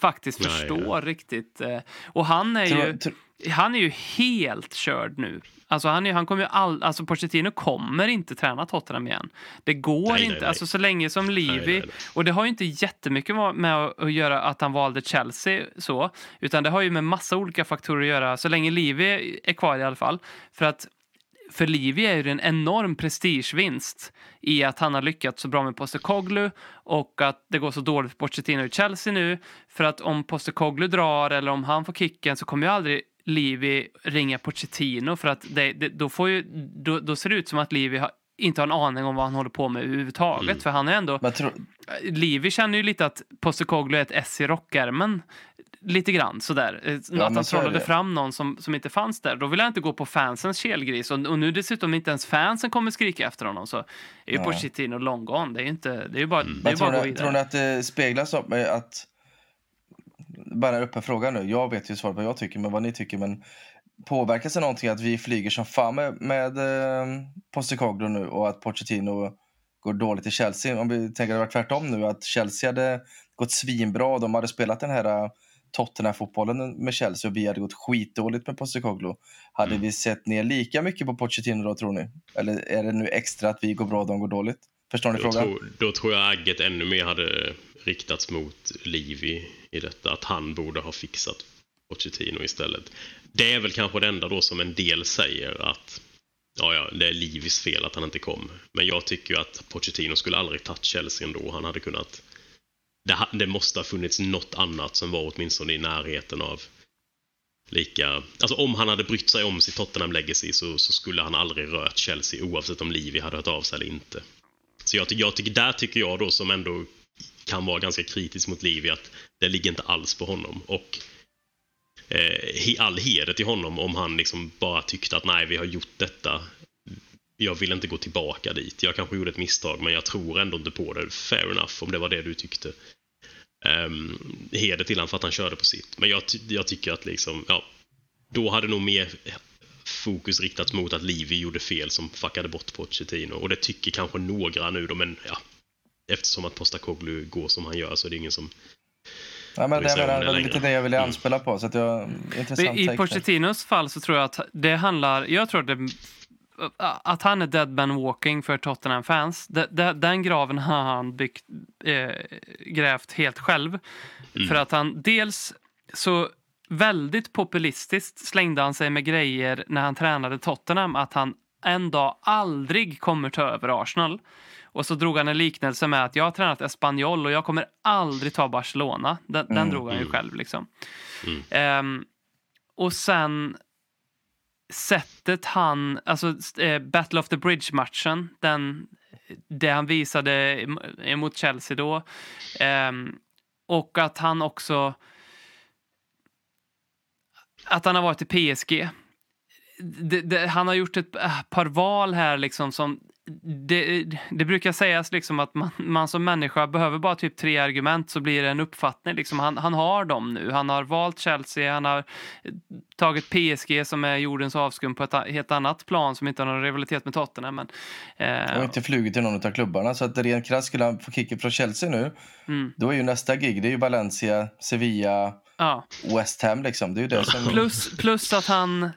faktiskt Nej, förstår riktigt. eh, Och han är Tror- ju... tror- Han är ju helt körd nu. Alltså han, är, han kommer ju all, alltså Pochettino kommer inte träna Tottenham igen. Det går Nej, nej, inte. nej. Alltså så länge som Nej, nej, nej. och det har ju inte jättemycket med- att göra att han valde Chelsea så, utan det har ju med massa olika faktorer att göra, så länge Levy är kvar i alla fall. För att för Levy är ju det en enorm prestigevinst i att han har lyckats så bra med Postecoglou och att det går så dåligt för Pochettino i Chelsea nu. För att om Postecoglou drar eller om han får kicken så kommer ju aldrig Levy ringa Pochettino för att det, det, då, får ju, då, då ser det ut som att Levy har, inte har en aning om vad han håller på med överhuvudtaget. För han är ändå... Men tro, Livi känner ju lite att Postecoglou är ett S i rockärmen. Lite grann sådär. Eh, att men han trollade fram någon som, som inte fanns där. Då vill jag inte gå på fansens kelgris. Och, och nu dessutom inte ens fansen kommer skrika efter honom så är ju Nej. Pochettino long gone. Det är ju inte, det är ju bara, det är ju tror bara att gå ni, tror ni vidare. att det speglas av med att... Bara en öppen fråga nu. Jag vet ju svaret på vad jag tycker, men vad ni tycker. Men påverkas det någonting att vi flyger som fan med, med eh, Postecoglou nu och att Pochettino går dåligt i Chelsea? Om vi tänker att det var tvärtom nu, att Chelsea hade gått svinbra. De hade spelat den här eh, Tottenham-fotbollen med Chelsea och vi hade gått skitdåligt med Postecoglou. Hade vi sett ner lika mycket på Pochettino då, tror ni? Eller är det nu extra att vi går bra och de går dåligt? Förstår ni Då frågan? tror, då tror jag agget ännu mer hade riktats mot Livi i detta. Att han borde ha fixat Pochettino istället. Det är väl kanske det enda då som en del säger att ja, ja, det är Livis fel att han inte kom. Men jag tycker ju att Pochettino skulle aldrig tagit Chelsea ändå. Han hade kunnat... Det, det måste ha funnits något annat som var åtminstone i närheten av lika... Alltså om han hade brytt sig om sitt Tottenham Legacy så, så skulle han aldrig rört Chelsea oavsett om Livi hade hört av sig eller inte. Så jag, jag tycker, där tycker jag då som ändå kan vara ganska kritisk mot Livi att det ligger inte alls på honom. Och eh, all heder till honom om han liksom bara tyckte att nej, vi har gjort detta. Jag vill inte gå tillbaka dit. Jag kanske gjorde ett misstag, men jag tror ändå inte på det. Fair enough, om det var det du tyckte. Um, heder till honom för att han körde på sitt. Men jag, ty- jag tycker att liksom, ja, då hade nog mer fokus riktats mot att Livi gjorde fel som fuckade bort Pochettino. Och det tycker kanske några nu då, men ja. Eftersom att Postecoglou går som han gör så är det ingen som... Ja, men det, var lite det jag ville Mm. anspela på. Så att jag, intressant I. Pochettinos fall så tror jag att det handlar... Jag tror att, det, att han är dead man walking för Tottenham-fans. De, de, den graven har han byggt, eh, grävt helt själv. För att han dels så väldigt populistiskt slängde han sig med grejer när han tränade Tottenham att han en dag aldrig kommer ta över Arsenal. Och så drog han en liknelse med att jag har tränat Espanyol och jag kommer aldrig ta Barcelona. Den, den Mm, drog han ju mm. själv liksom. Mm. Ehm, och sen sättet han, alltså eh, Battle of the Bridge-matchen, den, det han visade em- emot Chelsea då. Ehm, och att han också, att han har varit i PSG. Det, det, han har gjort ett äh, par val här liksom som det, det brukar sägas liksom att man, man som människa behöver bara typ tre argument så blir det en uppfattning. Liksom han, han har dem nu. Han har valt Chelsea, han har tagit PSG som är jordens avskum på ett helt annat plan som inte har någon rivalitet med Tottenham. Men, Jag har eh, inte flugit till någon av klubbarna. Så att rent krasst skulle han få kicken från Chelsea nu. mm, Då är ju nästa gig det är ju Valencia, Sevilla, ja. West Ham. Liksom. Det är ju det som... Plus, plus att han eh,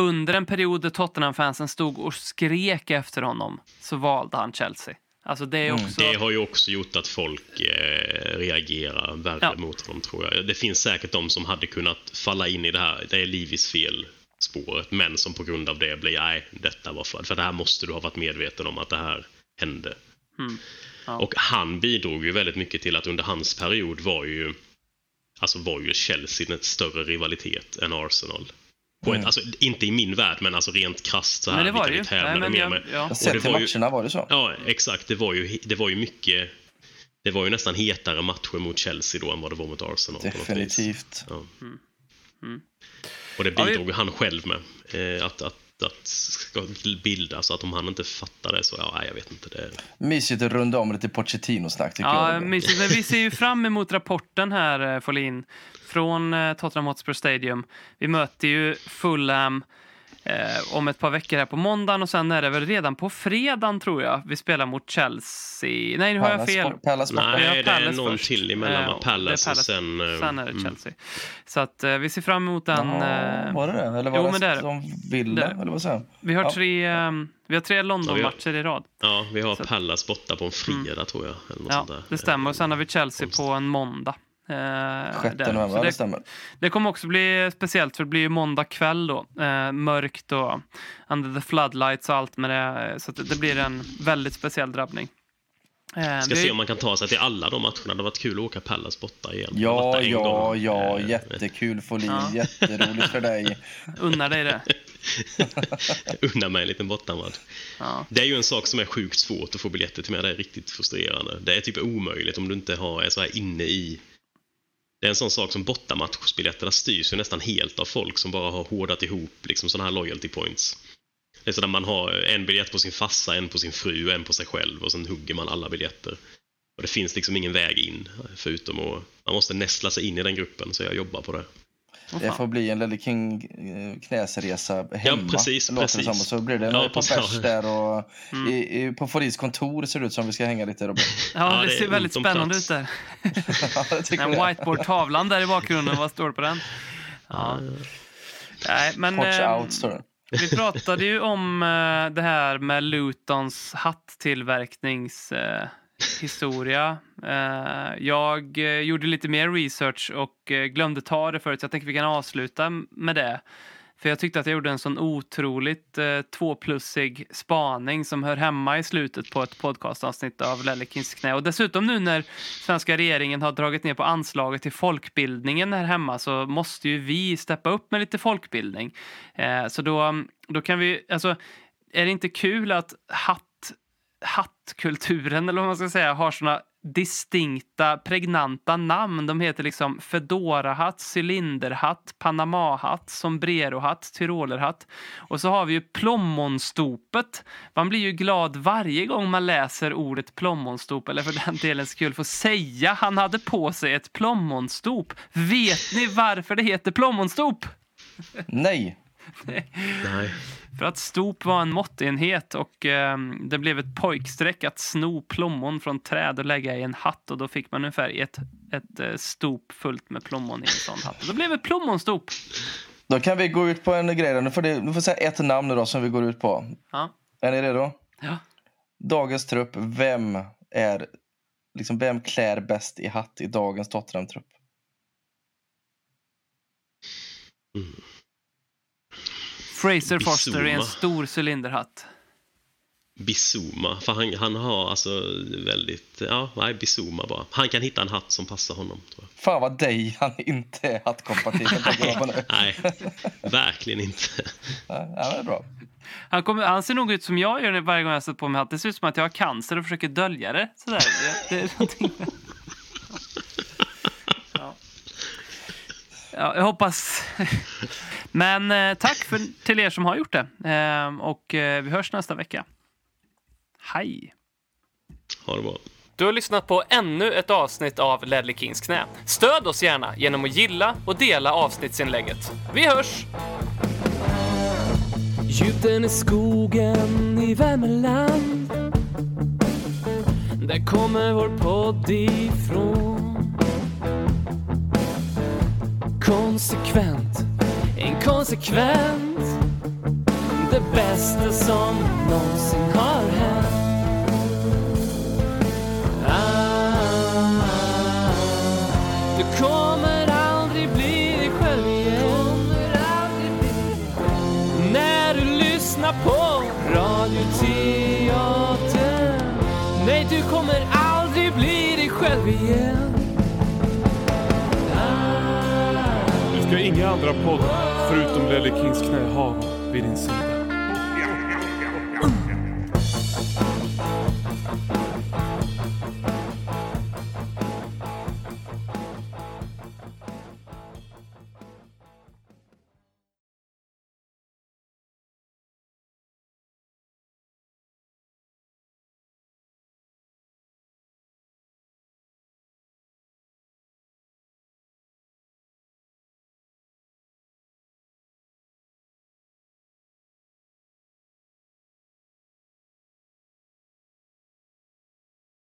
under en period där Tottenham-fansen stod och skrek efter honom så valde han Chelsea. Alltså det Mm. också... Det har ju också gjort att folk eh, reagerar värre Ja. mot honom, tror jag. Det finns säkert de som hade kunnat falla in i det här, det är Livis fel spåret, men som på grund av det blir, nej, detta var för, för det här måste du ha varit medveten om att det här hände. Mm. Ja. Och han bidrog ju väldigt mycket till att under hans period var ju, alltså var ju Chelsea en större rivalitet än Arsenal. På ett, alltså, inte i min värld, men alltså rent krasst så här, det var det ju. Nej, men med. jag, med. ja. Jag sett det till var ju- matcherna var det så. Ja, exakt. Det var ju, det var ju mycket... Det var ju nästan hetare matcher mot Chelsea då än vad det var mot Arsenal. På något vis. Definitivt. Ja. Mm. Och det Ja, vi- bidrog han själv med. Eh, att, att, att ska bilda, så att om han inte fattar det så, ja, jag vet inte. Det, Mysigt att runda om lite Pochettino-snack tycker Ja, jag. mysigt. Men vi ser ju fram emot rapporten här, eh, Folin, från eh, Tottenham Hotspur Stadium. Vi möter ju Fulham eh, om ett par veckor här på måndagen och sen är det väl redan på fredagen tror jag vi spelar mot Chelsea. Nej, nu har jag Palace fel. Palace nej, det är Palace någon först. till emellan. Eh? Palace, det är och sen... eh, Sen är det mm. Chelsea. Så att eh, vi ser fram emot den. Jaha, eh, var det det? Eller var jo, det men det som Villa? Det- Eller vad säger vi har Ja. tre, eh, vi har tre London-matcher i rad. Ja, vi har Så- Pallas borta på en fredag, tror jag. Eller något Ja, sånt där. det stämmer. Och sen har vi Chelsea på en måndag. Eh, 6 där. november, det det, stämmer. det kommer också bli speciellt för det blir ju måndag kväll då. Eh, mörkt och under the floodlights och allt med det. Så att det, blir en väldigt speciell drabbning. Eh, Ska vi- se om man kan ta sig till alla de matcherna. Det hade varit kul att åka Pallas borta igen. Ja, ja, gång. ja. Eh, Jättekul Folin. Ja. Jätteroligt för dig. Unnar dig det. Unna mig en liten bortamatch. Ja. Det är ju en sak som är sjukt svårt att få biljetter till med. Det är riktigt frustrerande. Det är typ omöjligt om du inte har, är så här inne i... Det är en sån sak som bortamatchbiljetterna styrs ju nästan helt av folk som bara har hårdat ihop liksom sådana här loyalty points. Det är sådär man har en biljett på sin fassa, en på sin fru och en på sig själv och sen hugger man alla biljetter. Och det finns liksom ingen väg in förutom att man måste nästla sig in i den gruppen så jag jobbar på det. Det får bli en Lelle King eh, knäsresa hemma. precis, låter det precis. som. Och så blir det Ja, par precis. pers där. Och Mm. i, i, på Folins kontor ser det ut som vi ska hänga lite. Robert. Ja, Ja, det det ser är väldigt spännande plats. ut där. ja, Den whiteboard-tavlan där i bakgrunden, vad står det på den? Ja. Nej, men... Watch ehm, out, står det. Vi pratade ju om eh, det här med Lutons hattillverkningshistoria. Eh, historia. Eh, jag eh, gjorde lite mer research och eh, glömde ta det förut, så jag tänker vi kan avsluta med det. För jag tyckte att jag gjorde en sån otroligt eh, tvåplussig spaning som hör hemma i slutet på ett podcastavsnitt av Lellekins knä. Och dessutom nu när svenska regeringen har dragit ner på anslaget till folkbildningen här hemma så måste ju vi steppa upp med lite folkbildning. Eh, så då, då kan vi, alltså, är det inte kul att hatt, hattkulturen, eller vad man ska säga, har såna distinkta, pregnanta namn. De heter liksom Fedora-hatt, cylinderhatt, Panama-hatt, sombrerohatt, tyrolerhatt. Och så har vi ju plommonstopet. Man blir ju glad varje gång man läser ordet plommonstop, eller för den delen skull få säga han hade på sig ett plommonstop. Vet ni varför det heter plommonstop? Nej. Nej. För att stop var en måttenhet och eh, det blev ett pojkstreck att sno plommon från träd och lägga i en hatt och då fick man ungefär ett, ett eh, stop fullt med plommon i en sån hatt. Och då blev det plommonstop. Då kan vi gå ut på en grej. då. Nu får det, du får säga ett namn då som vi går ut på. Ja. Är ni redo? Ja. Dagens trupp. Vem är liksom vem klär bäst i hatt i dagens Tottenham-trupp? Fraser Foster i en stor cylinderhatt. Bizuma, för han, han har alltså väldigt, ja, nej, Bizuma bara. Han kan hitta en hatt som passar honom, tror jag. Fan vad dig han inte är hattkompatibel. Nej, verkligen inte. Ja, det är bra. Han, kommer, han ser nog ut som jag gör varje gång jag sätter på mig hatt. Det ser ut som att jag har cancer och försöker dölja det. Sådär. Det, det är någonting... ja. Ja, jag hoppas... Men eh, tack för, till er som har gjort det. Eh, och eh, vi hörs nästa vecka. Hej! Ha det bra. Du har lyssnat på ännu ett avsnitt av Ledley Kings knä. Stöd oss gärna genom att gilla och dela avsnittsinlägget. Vi hörs! Gjuten i skogen i Värmeland Där kommer vår podd ifrån Konsekvent, inkonsekvent Det bästa som någonsin har hänt. Ah, du kommer aldrig bli dig själv igen. När du lyssnar på Radioteatern Nej, du kommer aldrig bli dig själv igen. Inga andra poddar förutom Lelle Kings knähav vid din sida.